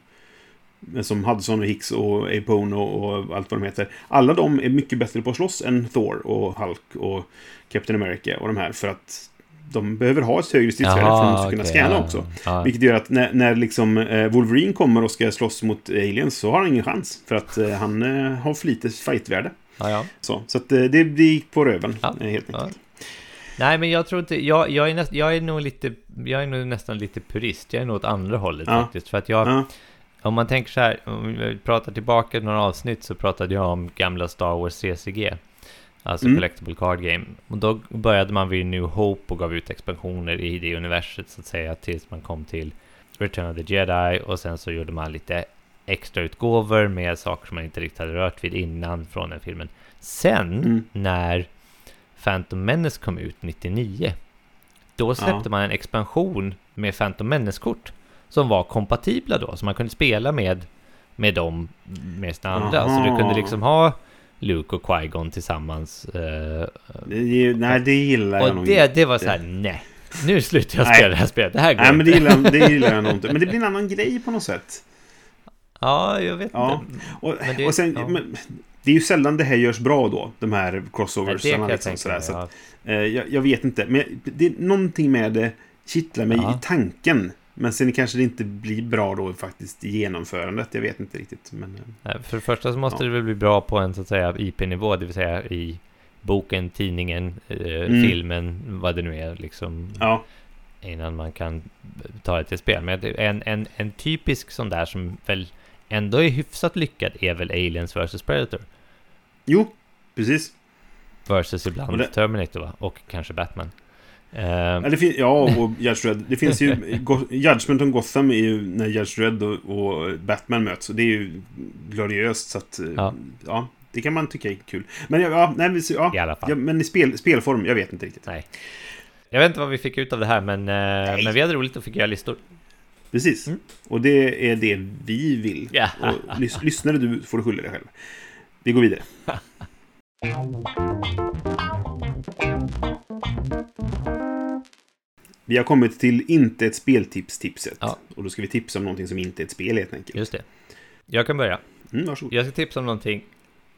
som Hudson och Hicks och Apone och, allt vad de heter. Alla de är mycket bättre på att slåss än Thor och Hulk och Captain America och de här. För att de behöver ha ett högre stridsvärde för att de ska kunna okej, scanna ja, också. Ja. Vilket gör att när, när liksom eh, Wolverine kommer och ska slåss mot aliens så har han ingen chans. För att eh, han eh, har för lite fightvärde. Ja, ja. Så, så att eh, det, det gick på röven eh, helt enkelt. Nej, men jag tror inte... Jag, jag, är näst, jag är nog lite... Jag är nog nästan lite purist. Jag är nog åt andra hållet faktiskt. För att jag... Ja. Om man tänker så här, om vi pratar tillbaka några avsnitt så pratade jag om gamla Star Wars CCG. Alltså Mm. Collectible Card Game. Och då började man vid New Hope och gav ut expansioner i det universet så att säga tills man kom till Return of the Jedi och sen så gjorde man lite extra utgåvor med saker som man inte riktigt hade rört vid innan från den filmen. Sen Mm. när Phantom Menace kom ut 99 då släppte Ja. man en expansion med Phantom Menace-kort som var kompatibla då, så man kunde spela med, med dem med sina andra. Så du kunde Aha. liksom ha Luke och Qui-Gon tillsammans. eh, Det, nej, det gillar jag och nog det, det var så här, nej. Nu slutar jag Nej. spela det här spelet. Det här går Nej, men det inte. gillar, det gillar jag nog inte. Men det blir en annan grej på något sätt. Ja, jag vet Ja. inte. Och, det- och sen, ja. men, det är ju sällan det här görs bra då, de här Nej, crossovers. det kan jag liksom, sådär, så att, eh, jag, jag vet inte, men det är någonting med det kittlar mig Ja. i tanken. Men sen kanske det inte blir bra då faktiskt i genomförandet. Jag vet inte riktigt. Men, eh, Nej, För det första så måste Ja. det väl bli bra på en så att säga IP-nivå, det vill säga i boken, tidningen, eh, Mm. filmen, vad det nu är liksom. ja, innan man kan ta det till spel. Men det- en, en, en typisk sån där som väl ändå är hyfsat lyckad är väl Aliens vs Predator. jo, precis. Versus ibland det- Terminator va? Och kanske Batman. Eh, Ja, det ja och Judge Dredd. Det finns ju... Judgment och Gotham är ju när Judge Dredd och, och Batman möts. Och det är ju gloriöst. Så att... eh, Ja. Ja. det kan man tycka är kul. Men ja, nej, men ja, I alla fall. ja, men i spel, spelform, jag vet inte riktigt. Nej. Jag vet inte vad vi fick ut av det här men, eh, men vi hade roligt och fick göra listor. Precis. Mm. Och det är det vi vill. Ja. Och lys- lyssnare du får du skylla dig själv. Vi går vidare. Vi har kommit till inte ett speltips-tipset. Ja. Och då ska vi tipsa om någonting som inte är ett spel helt enkelt. Just det. Jag kan börja. Mm, varsågod. Jag ska tipsa om någonting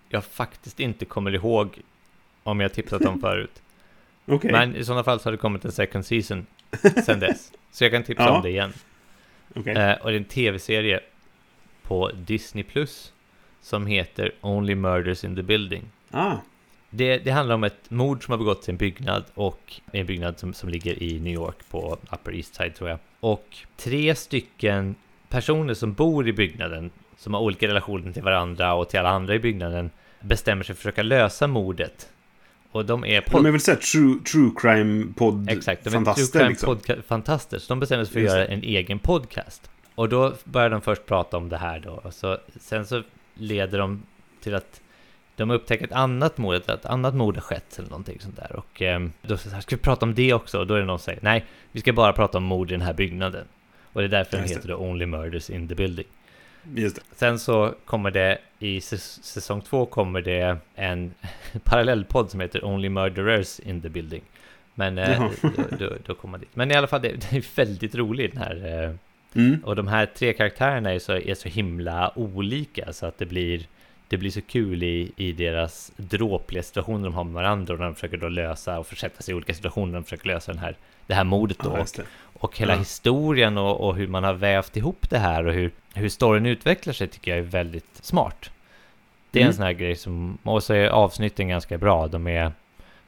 jag faktiskt inte kommer ihåg om jag tipsat om förut. Okej. Men i sådana fall så har det kommit en second season sen dess. Så jag kan tipsa Ja. om det igen. Okej. Eh, och det är en tv-serie på Disney Plus som heter Only Murders in the Building. Ah, Det, det handlar om ett mord som har begåtts i en byggnad och en byggnad som, som ligger i New York på Upper East Side tror jag. Och tre stycken personer som bor i byggnaden som har olika relationer till varandra och till alla andra i byggnaden bestämmer sig för att försöka lösa mordet. Och de är de är väl såhär true, true crime-podd Exakt, de är true crime liksom. Så de bestämmer sig för att göra en egen podcast. Och då börjar de först prata om det här då. Och så, sen så leder de till att de upptäcker ett annat mord, att ett annat mord har skett eller någonting sånt där. Och ehm, då så här, ska vi prata om det också? Och då är det någon som säger, nej, vi ska bara prata om mord i den här byggnaden. Och det är därför den heter då Only Murders in the Building. Just det. Sen så kommer det i säs- säsong två kommer det en parallellpodd som heter Only Murderers in the Building. Men eh, Jaha. då, då, då kommer man dit. Men i alla fall, det, det är väldigt roligt den här. Eh, Mm. och de här tre karaktärerna är så, är så himla olika så att det blir det blir så kul i, i deras dråpliga situationer de har med varandra och när de försöker då lösa och försätta sig i olika situationer när de försöker lösa den här, det här mordet då. Ja, det. Och hela Ja. historien och, och hur man har vävt ihop det här och hur, hur storyn utvecklar sig tycker jag är väldigt smart. Det är en Mm. sån här grej som, och så är avsnitten ganska bra. De är,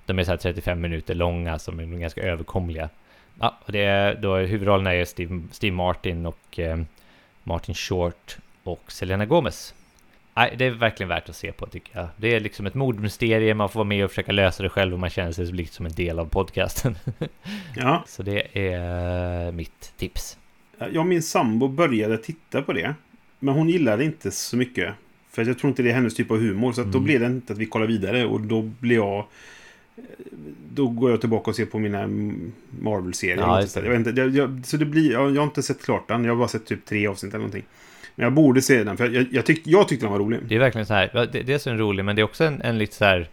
de är så här 35 minuter långa som är ganska överkomliga. Ja, och det är, då är huvudrollerna är Steve, Steve Martin och eh, Martin Short och Selena Gomez. Nej, det är verkligen värt att se på tycker jag. Det är liksom ett mordmysterium, man får vara med och försöka lösa det själv och man känner sig lite som en del av podcasten. Ja, Så det är mitt tips. jag och min sambo började titta på det. Men hon gillade inte så mycket. För jag tror inte det är hennes typ av humor. Så att då Mm. blev det inte att vi kollar vidare. Och då blir jag... Då går jag tillbaka och ser på mina Marvel-serier. Ja, jag vet inte, jag, jag, så det blir... Jag, jag har inte sett klart den. Jag har bara sett typ tre avsnitt eller någonting. Men jag borde se den. För jag, jag, tyck, jag tyckte den var rolig. Det är verkligen så här, det, det är så en rolig, men det är också en, en lite så här,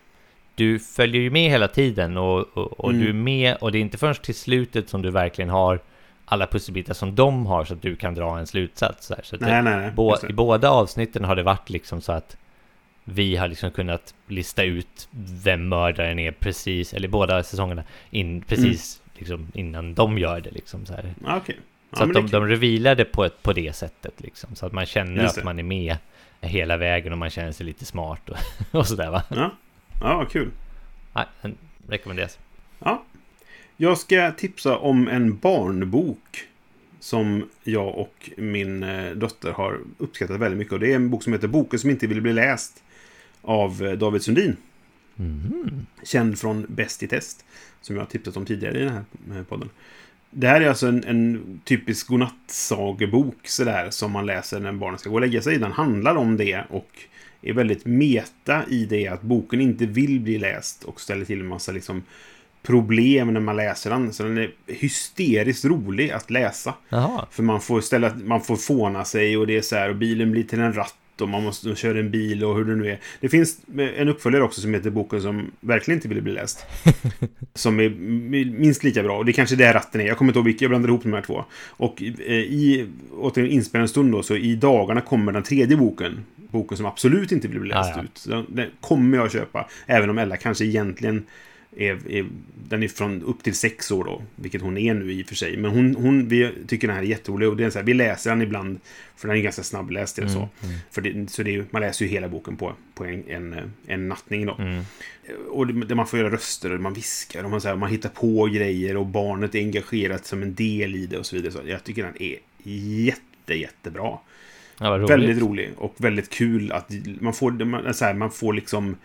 du följer ju med hela tiden och, och, och Mm. du är med och det är inte förrän till slutet som du verkligen har alla pusselbitar som de har så att du kan dra en slutsats. Så, så Nej, det, nej, nej. det. I båda avsnitten har det varit liksom så att vi har liksom kunnat lista ut vem mördaren är precis, eller båda säsongerna, in, precis liksom innan de gör det liksom så här. Ja, Ja, Så men att de, de revealar det på, ett, på det sättet liksom. Så att man känner att man är med hela vägen och man känner sig lite smart och, och sådär va. Ja, ja kul. Den rekommenderas. Ja. Jag ska tipsa om en barnbok som jag och min eh, dotter har uppskattat väldigt mycket. Och det är en bok som heter Boken som inte vill bli läst av eh, David Sundin. Mhm. Känd från Bäst i test. Som jag har tipsat om tidigare i den här eh, podden. Det här är alltså en, en typisk godnattsagebok sådär som man läser när barnen ska gå och lägga sig. Den handlar om det och är väldigt meta i det att boken inte vill bli läst och ställer till en massa liksom problem när man läser den. Så den är hysteriskt rolig att läsa. Jaha. För man får ställa, man får fåna sig och det är så här och bilen blir till en ratt och man måste köra en bil och hur det nu är. Det finns en uppföljare också som heter Boken som verkligen inte ville bli läst. som är minst lika bra. Och det är kanske det ratten är. Jag kommer inte ihåg vilka, jag blandar ihop de här två. Och eh, i, inspelande stund då, så i dagarna kommer den tredje boken. Boken som absolut inte vill bli läst Ah, ja. ut. Den, den kommer jag att köpa. Även om Ella kanske egentligen är, är, den är från upp till sex år då, vilket hon är nu i och för sig. Men hon, hon vi tycker den här är jätterolig och det är så här, vi läser den ibland, för den är ganska snabbläst eller så. Mm, För det, så det är, man läser ju hela boken på, på en, en, en nattning då. Mm. Och det, man får göra röster och man viskar och man, så här, man hittar på grejer och barnet är engagerat som en del i det och så vidare. Så jag tycker den är jätte, jättebra. Ja. Väldigt rolig och väldigt kul att man får, man, så här, man får liksom...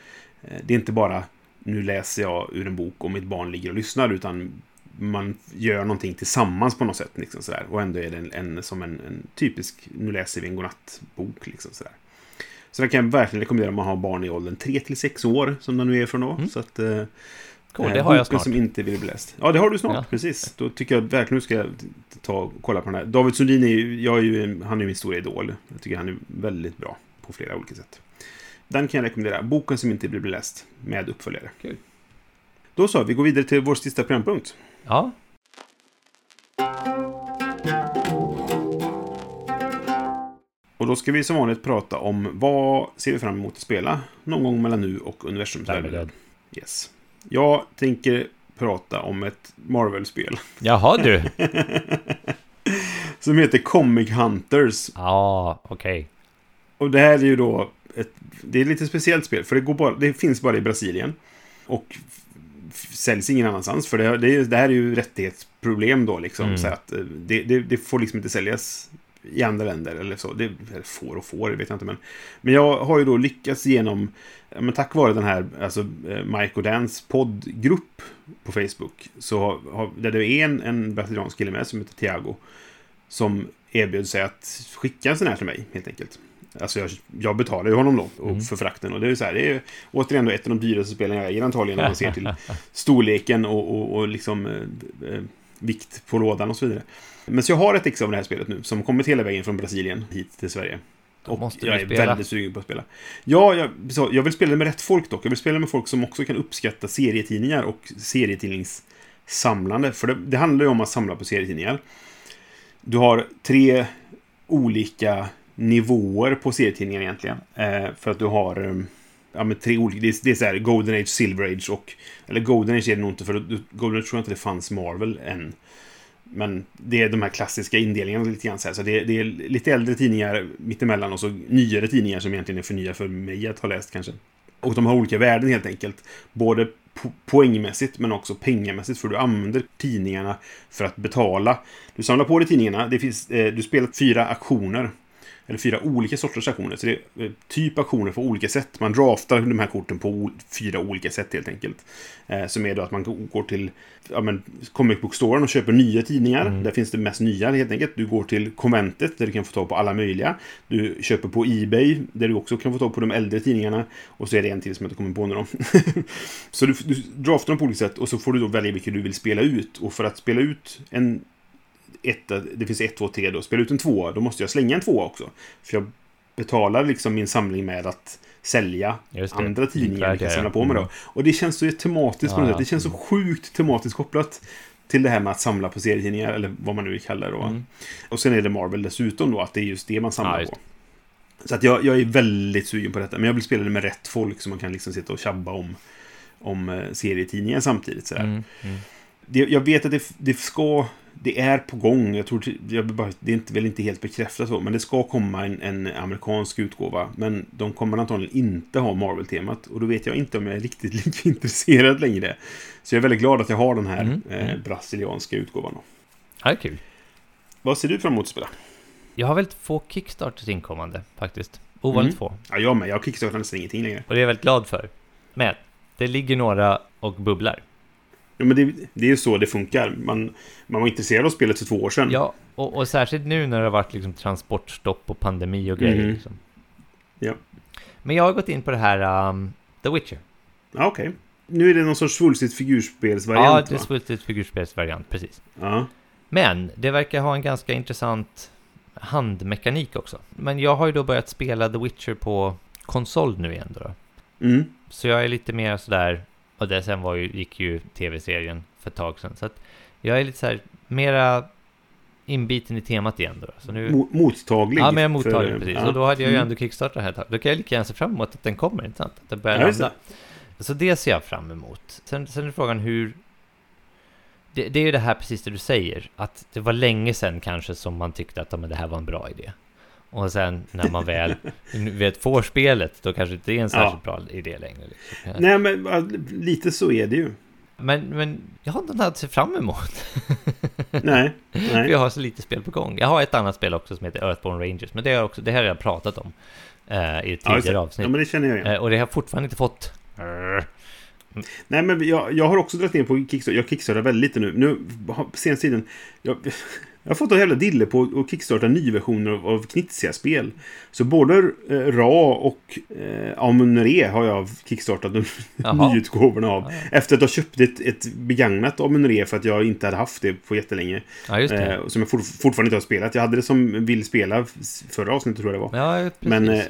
eh, Det är inte bara nu läser jag ur en bok och mitt barn ligger och lyssnar utan man gör någonting tillsammans på något sätt. Liksom, så där. Och ändå är det en, en, som en, en typisk, nu läser vi en godnattbok. Liksom, så, där. så det kan jag verkligen rekommendera om man har barn i åldern 3 till 6 år som de nu är från då. Mm. Så att, eh, Cool, det har jag snart. som inte vill bli läst. Ja, det har du snart. Ja. Precis. Då tycker jag verkligen du ska ta och kolla på den här. David Sundin är ju, jag är ju, han är min stora idol. Jag tycker han är väldigt bra på flera olika sätt. Den kan jag rekommendera. Boken som inte vill bli läst med uppföljare. Kul. Då så, vi går vidare till vår sista programpunkt. Ja, Och då ska vi som vanligt prata om vad ser vi fram emot att spela någon gång mellan nu och universums värmedöd. Yes. Jag tänker prata om ett Marvel-spel Jaha du. som heter Comic Hunters. Ja, okej. Och det här är ju då ett, det är ett lite speciellt spel, för det, går bara, det finns bara i Brasilien. Och säljs ingen annanstans, för det, det, det här är ju rättighetsproblem då liksom. Mm. Så att eh, det, det, det får liksom inte säljas i andra länder eller så. Det eller får och får, det vet jag inte. Men, men jag har ju då lyckats genom, men tack vare den här, alltså eh, Mike och Dans poddgrupp på Facebook, så har, där det är en, en brasiliansk kille med som heter Thiago, som erbjöd sig att skicka en sån här till mig, helt enkelt. Alltså jag, jag betalar ju honom då Mm. för frakten. Och det är så här, det är återigen då ett av de dyraste spelen jag äger antagligen om man ser till storleken och, och, och liksom eh, eh, vikt på lådan och så vidare. Men så jag har ett ex av det här spelet nu som kommit hela vägen från Brasilien hit till Sverige. Då Och jag är spela. väldigt sugen på att spela. Ja, jag, så, jag vill spela med rätt folk dock. Jag vill spela med folk som också kan uppskatta serietidningar och serietidningssamlande. För det, det handlar ju om att samla på serietidningar. Du har tre olika nivåer på serietidningar egentligen. Eh, för att du har eh, ja, men tre olika. Det är, det är så här Golden Age, Silver Age och... Eller Golden Age är det nog inte, för då- Golden Age tror jag inte det fanns Marvel än. Men det är de här klassiska indelningarna lite grann så här. Så det, det är lite äldre tidningar mittemellan och så nyare tidningar som egentligen är för nya för mig att ha läst kanske. Och de har olika värden helt enkelt. Både po poängmässigt men också pengamässigt. För du använder tidningarna för att betala. Du samlar på dig tidningarna. Det finns, eh, du spelar fyra aktioner. Eller fyra olika sorters aktioner. Så det är eh, typ aktioner på olika sätt. Man draftar de här korten på fyra olika sätt helt enkelt. Eh, som är då att man går till ja, men, comic book och köper nya tidningar. Där finns det mest nya helt enkelt. Du går till konventet där du kan få tag på alla möjliga. Du köper på Ebay där du också kan få tag på de äldre tidningarna. Och så är det en till som jag inte kommer på nu då. så du, du draftar dem på olika sätt och så får du då välja vilken du vill spela ut. Och för att spela ut en etta, det finns ett, två, tre då. Spela ut en tvåa, då måste jag slänga en tvåa också. För jag betalar liksom min samling med att sälja andra tidningar jag kan samla på mig då. Mm. Och det känns så tematiskt på Ja, något ja. sätt. Det känns så sjukt tematiskt kopplat till det här med att samla på serietidningar, eller vad man nu vill kalla det då. Mm. Och sen är det Marvel dessutom då, att det är just det man samlar Ja, på. Så att jag, jag är väldigt sugen på detta, men jag vill spela det med rätt folk så man kan liksom sitta och tjabba om, om eh, serietidningar samtidigt. Sådär. Mm, mm. Det, jag vet att det, det ska... Det är på gång. Jag tror till- jag det är väl inte helt bekräftat så, men det ska komma en, en amerikansk utgåva. Men de kommer antagligen inte ha Marvel-temat. Och då vet jag inte om jag är riktigt lika intresserad längre. Så jag är väldigt glad att jag har den här Mm, eh, mm. brasilianska utgåvan. Det är kul. Vad ser du fram emot att spela? Jag har väldigt få Kickstarters inkommande faktiskt. Ovanligt Mm. få. Ja, jag med. Jag kickstartar nästan ingenting längre. Och det är jag väldigt glad för. Men det ligger några och bubblar. Ja, men det, det är ju så det funkar. Man, man var intresserad av spelet för två år sedan. Ja, och, och särskilt nu när det har varit liksom transportstopp och pandemi och grejer. Mhm. Liksom. Ja. Men jag har gått in på det här um, The Witcher. Ja, okej. Nu är det någon sorts svulstigt Ja, figurspelsvariant, det är svulstigt figurspelsvariant, precis. Ja. Men det verkar ha en ganska intressant handmekanik också. Men jag har ju då börjat spela The Witcher på konsol nu igen då. Mm. Så jag är lite mer sådär, och det sen var ju, gick ju tv-serien för ett tag sedan. Så att jag är lite så här mera inbiten i temat igen då. Så nu, Mo- mottaglig. ja, är mottaglig för- precis. ja. Och då hade jag ju Mm. ändå kickstartat det här ett tag. Då kan jag lika gärna se fram emot att den kommer, inte sant? Att den börjar landa. Så det ser jag fram emot. Sen, sen är frågan hur... Det, det är ju det här precis det du säger, att det var länge sedan kanske som man tyckte att men det här var en bra idé. Och sen när man väl vet, får spelet, då kanske det inte är en särskilt bra idé längre. Liksom. Nej, men ja, lite så är det ju. Men, men jag har inte något att se fram emot. Nej, nej. jag har så lite spel på gång. Jag har ett annat spel också som heter Earthborn Rangers, men det, har också, det här har jag pratat om eh, i ett Ja, tidigare det. avsnitt. Ja, men det känner jag igen. Eh, och det har jag fortfarande inte fått. Nej, men jag, jag har också dragit ner på Kickstarter. Jag kickstartar väldigt lite nu. Nu, senaste tiden. Jag, jag har fått en jävla dille på att kickstarta nyversioner av, av knitsiga spel. Så både eh, Ra och eh, Amunre har jag kickstartat de nyutgåvorna av. Ja. Efter att ha köpt ett, ett begagnat Amunre för att jag inte hade haft det på jättelänge. Ja, just det. Eh, som jag fort, fortfarande inte har spelat. Jag hade det som vill spela förra avsnettet tror jag det var. Ja, precis. Men, eh,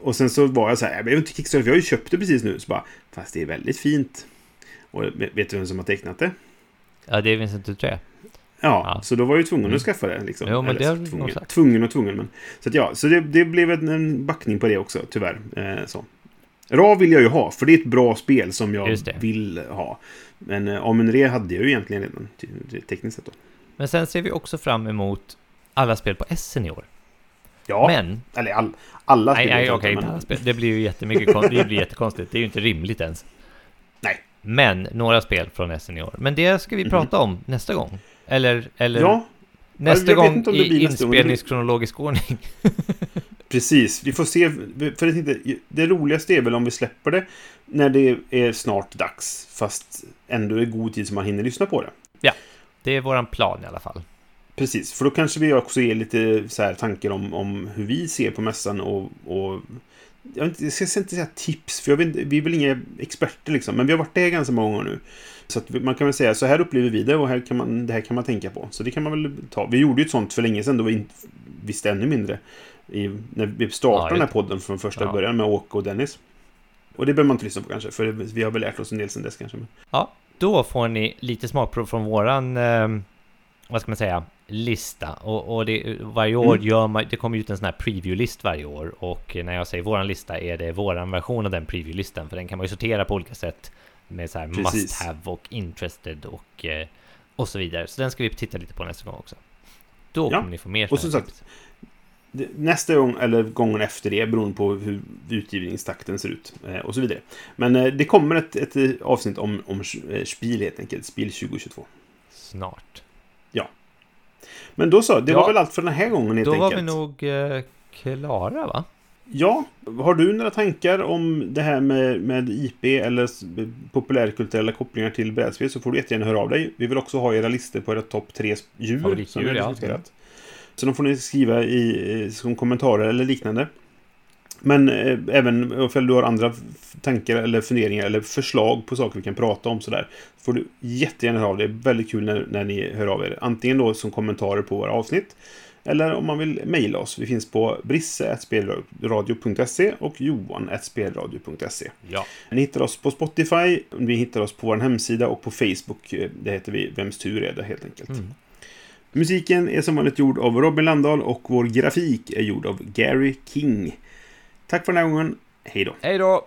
och sen så var jag så här, jag behöver inte kickstarta, för jag har ju köpt det precis nu. Så bara, fast det är väldigt fint. Och vet du vem som har tecknat det? ja, det är Vincent Dutré. Ja, Ja. så då var jag ju tvungen Mm. att skaffa det. Liksom. Jo, men Eller det tvungen, tvungen och tvungen. Men, så att, ja, så det, det blev en, en backning på det också, tyvärr. Eh, så. Ra vill jag ju ha, för det är ett bra spel som jag vill ha. Men eh, Amunre hade jag ju egentligen redan, tekniskt sett. Då. Men sen ser vi också fram emot alla spel på Essen i år. Ja, Men, eller all, alla nej, spel nej, jag okej, men- alla spel. Det blir ju jättemycket kon- det blir jättekonstigt. Det är ju inte rimligt ens. Nej. Men, några spel från Essen i år. Men det ska vi Mhm. prata om nästa gång. Eller, eller Ja, nästa jag gång i inspelningskronologisk ordning. Precis, vi får se. För jag tänkte, det roligaste är väl om vi släpper det när det är snart dags. Fast ändå i god tid så man hinner lyssna på det. Det är våran plan i alla fall. Precis, för då kanske vi också ger lite så här tankar om, om hur vi ser på mässan och... och jag, inte, jag ska inte säga tips, för inte- vi är väl inga experter liksom. Men vi har varit där ganska många gånger nu. Så man kan väl säga, så här upplever vi det och här kan man, det här kan man tänka på. Så det kan man väl ta. Vi gjorde ju ett sånt för länge sedan då vi inte visste ännu mindre. I, när vi startade Ja, den här podden från första Ja. början med Åke och Dennis. Och det behöver man inte lyssna på kanske, för vi har väl lärt oss en del sedan dess kanske. Ja, då får ni lite smakprov från våran, eh, vad ska man säga, lista och, och det, varje år Mm. gör man, det kommer ut en sån här preview-list varje år och när jag säger våran lista är det våran version av den preview-listan för den kan man ju sortera på olika sätt med så här Precis. must have och interested och, eh, och så vidare. Så den ska vi titta lite på nästa gång också. Då Ja, kommer ni få mer och som sagt, Nästa gång, eller gången efter det, beroende på hur utgivningstakten ser ut. Eh, och så vidare. Men eh, det kommer ett, ett avsnitt om, om Spiel helt enkelt. Spiel 2022. Snart. Men då så, det Ja. var väl allt för den här gången helt Då var enkelt. vi nog eh, klara va? Ja, har du några tankar om det här med, med IP eller populärkulturella kopplingar till brädspel så får du jättegärna höra av dig. Vi vill också ha era listor på era topp tre djur som vi har ja. Så de får ni skriva i, som kommentarer eller liknande. Men eh, även ifall du har andra tankar eller funderingar eller förslag på saker vi kan prata om sådär. får du jättegärna höra av dig. Väldigt kul när, när ni hör av er. Antingen då som kommentarer på våra avsnitt. Eller om man vill mejla oss. Vi finns på brisse.spelradio.se och johan.spelradio.se. Ja. Ni hittar oss på Spotify, vi hittar oss på vår hemsida och på Facebook. Eh, Det heter vi Vems tur är det helt enkelt. Mm. Musiken är som vanligt gjord av Robin Landahl och vår grafik är gjord av Gary King. Tack för den här gången. Hej då! Hej då!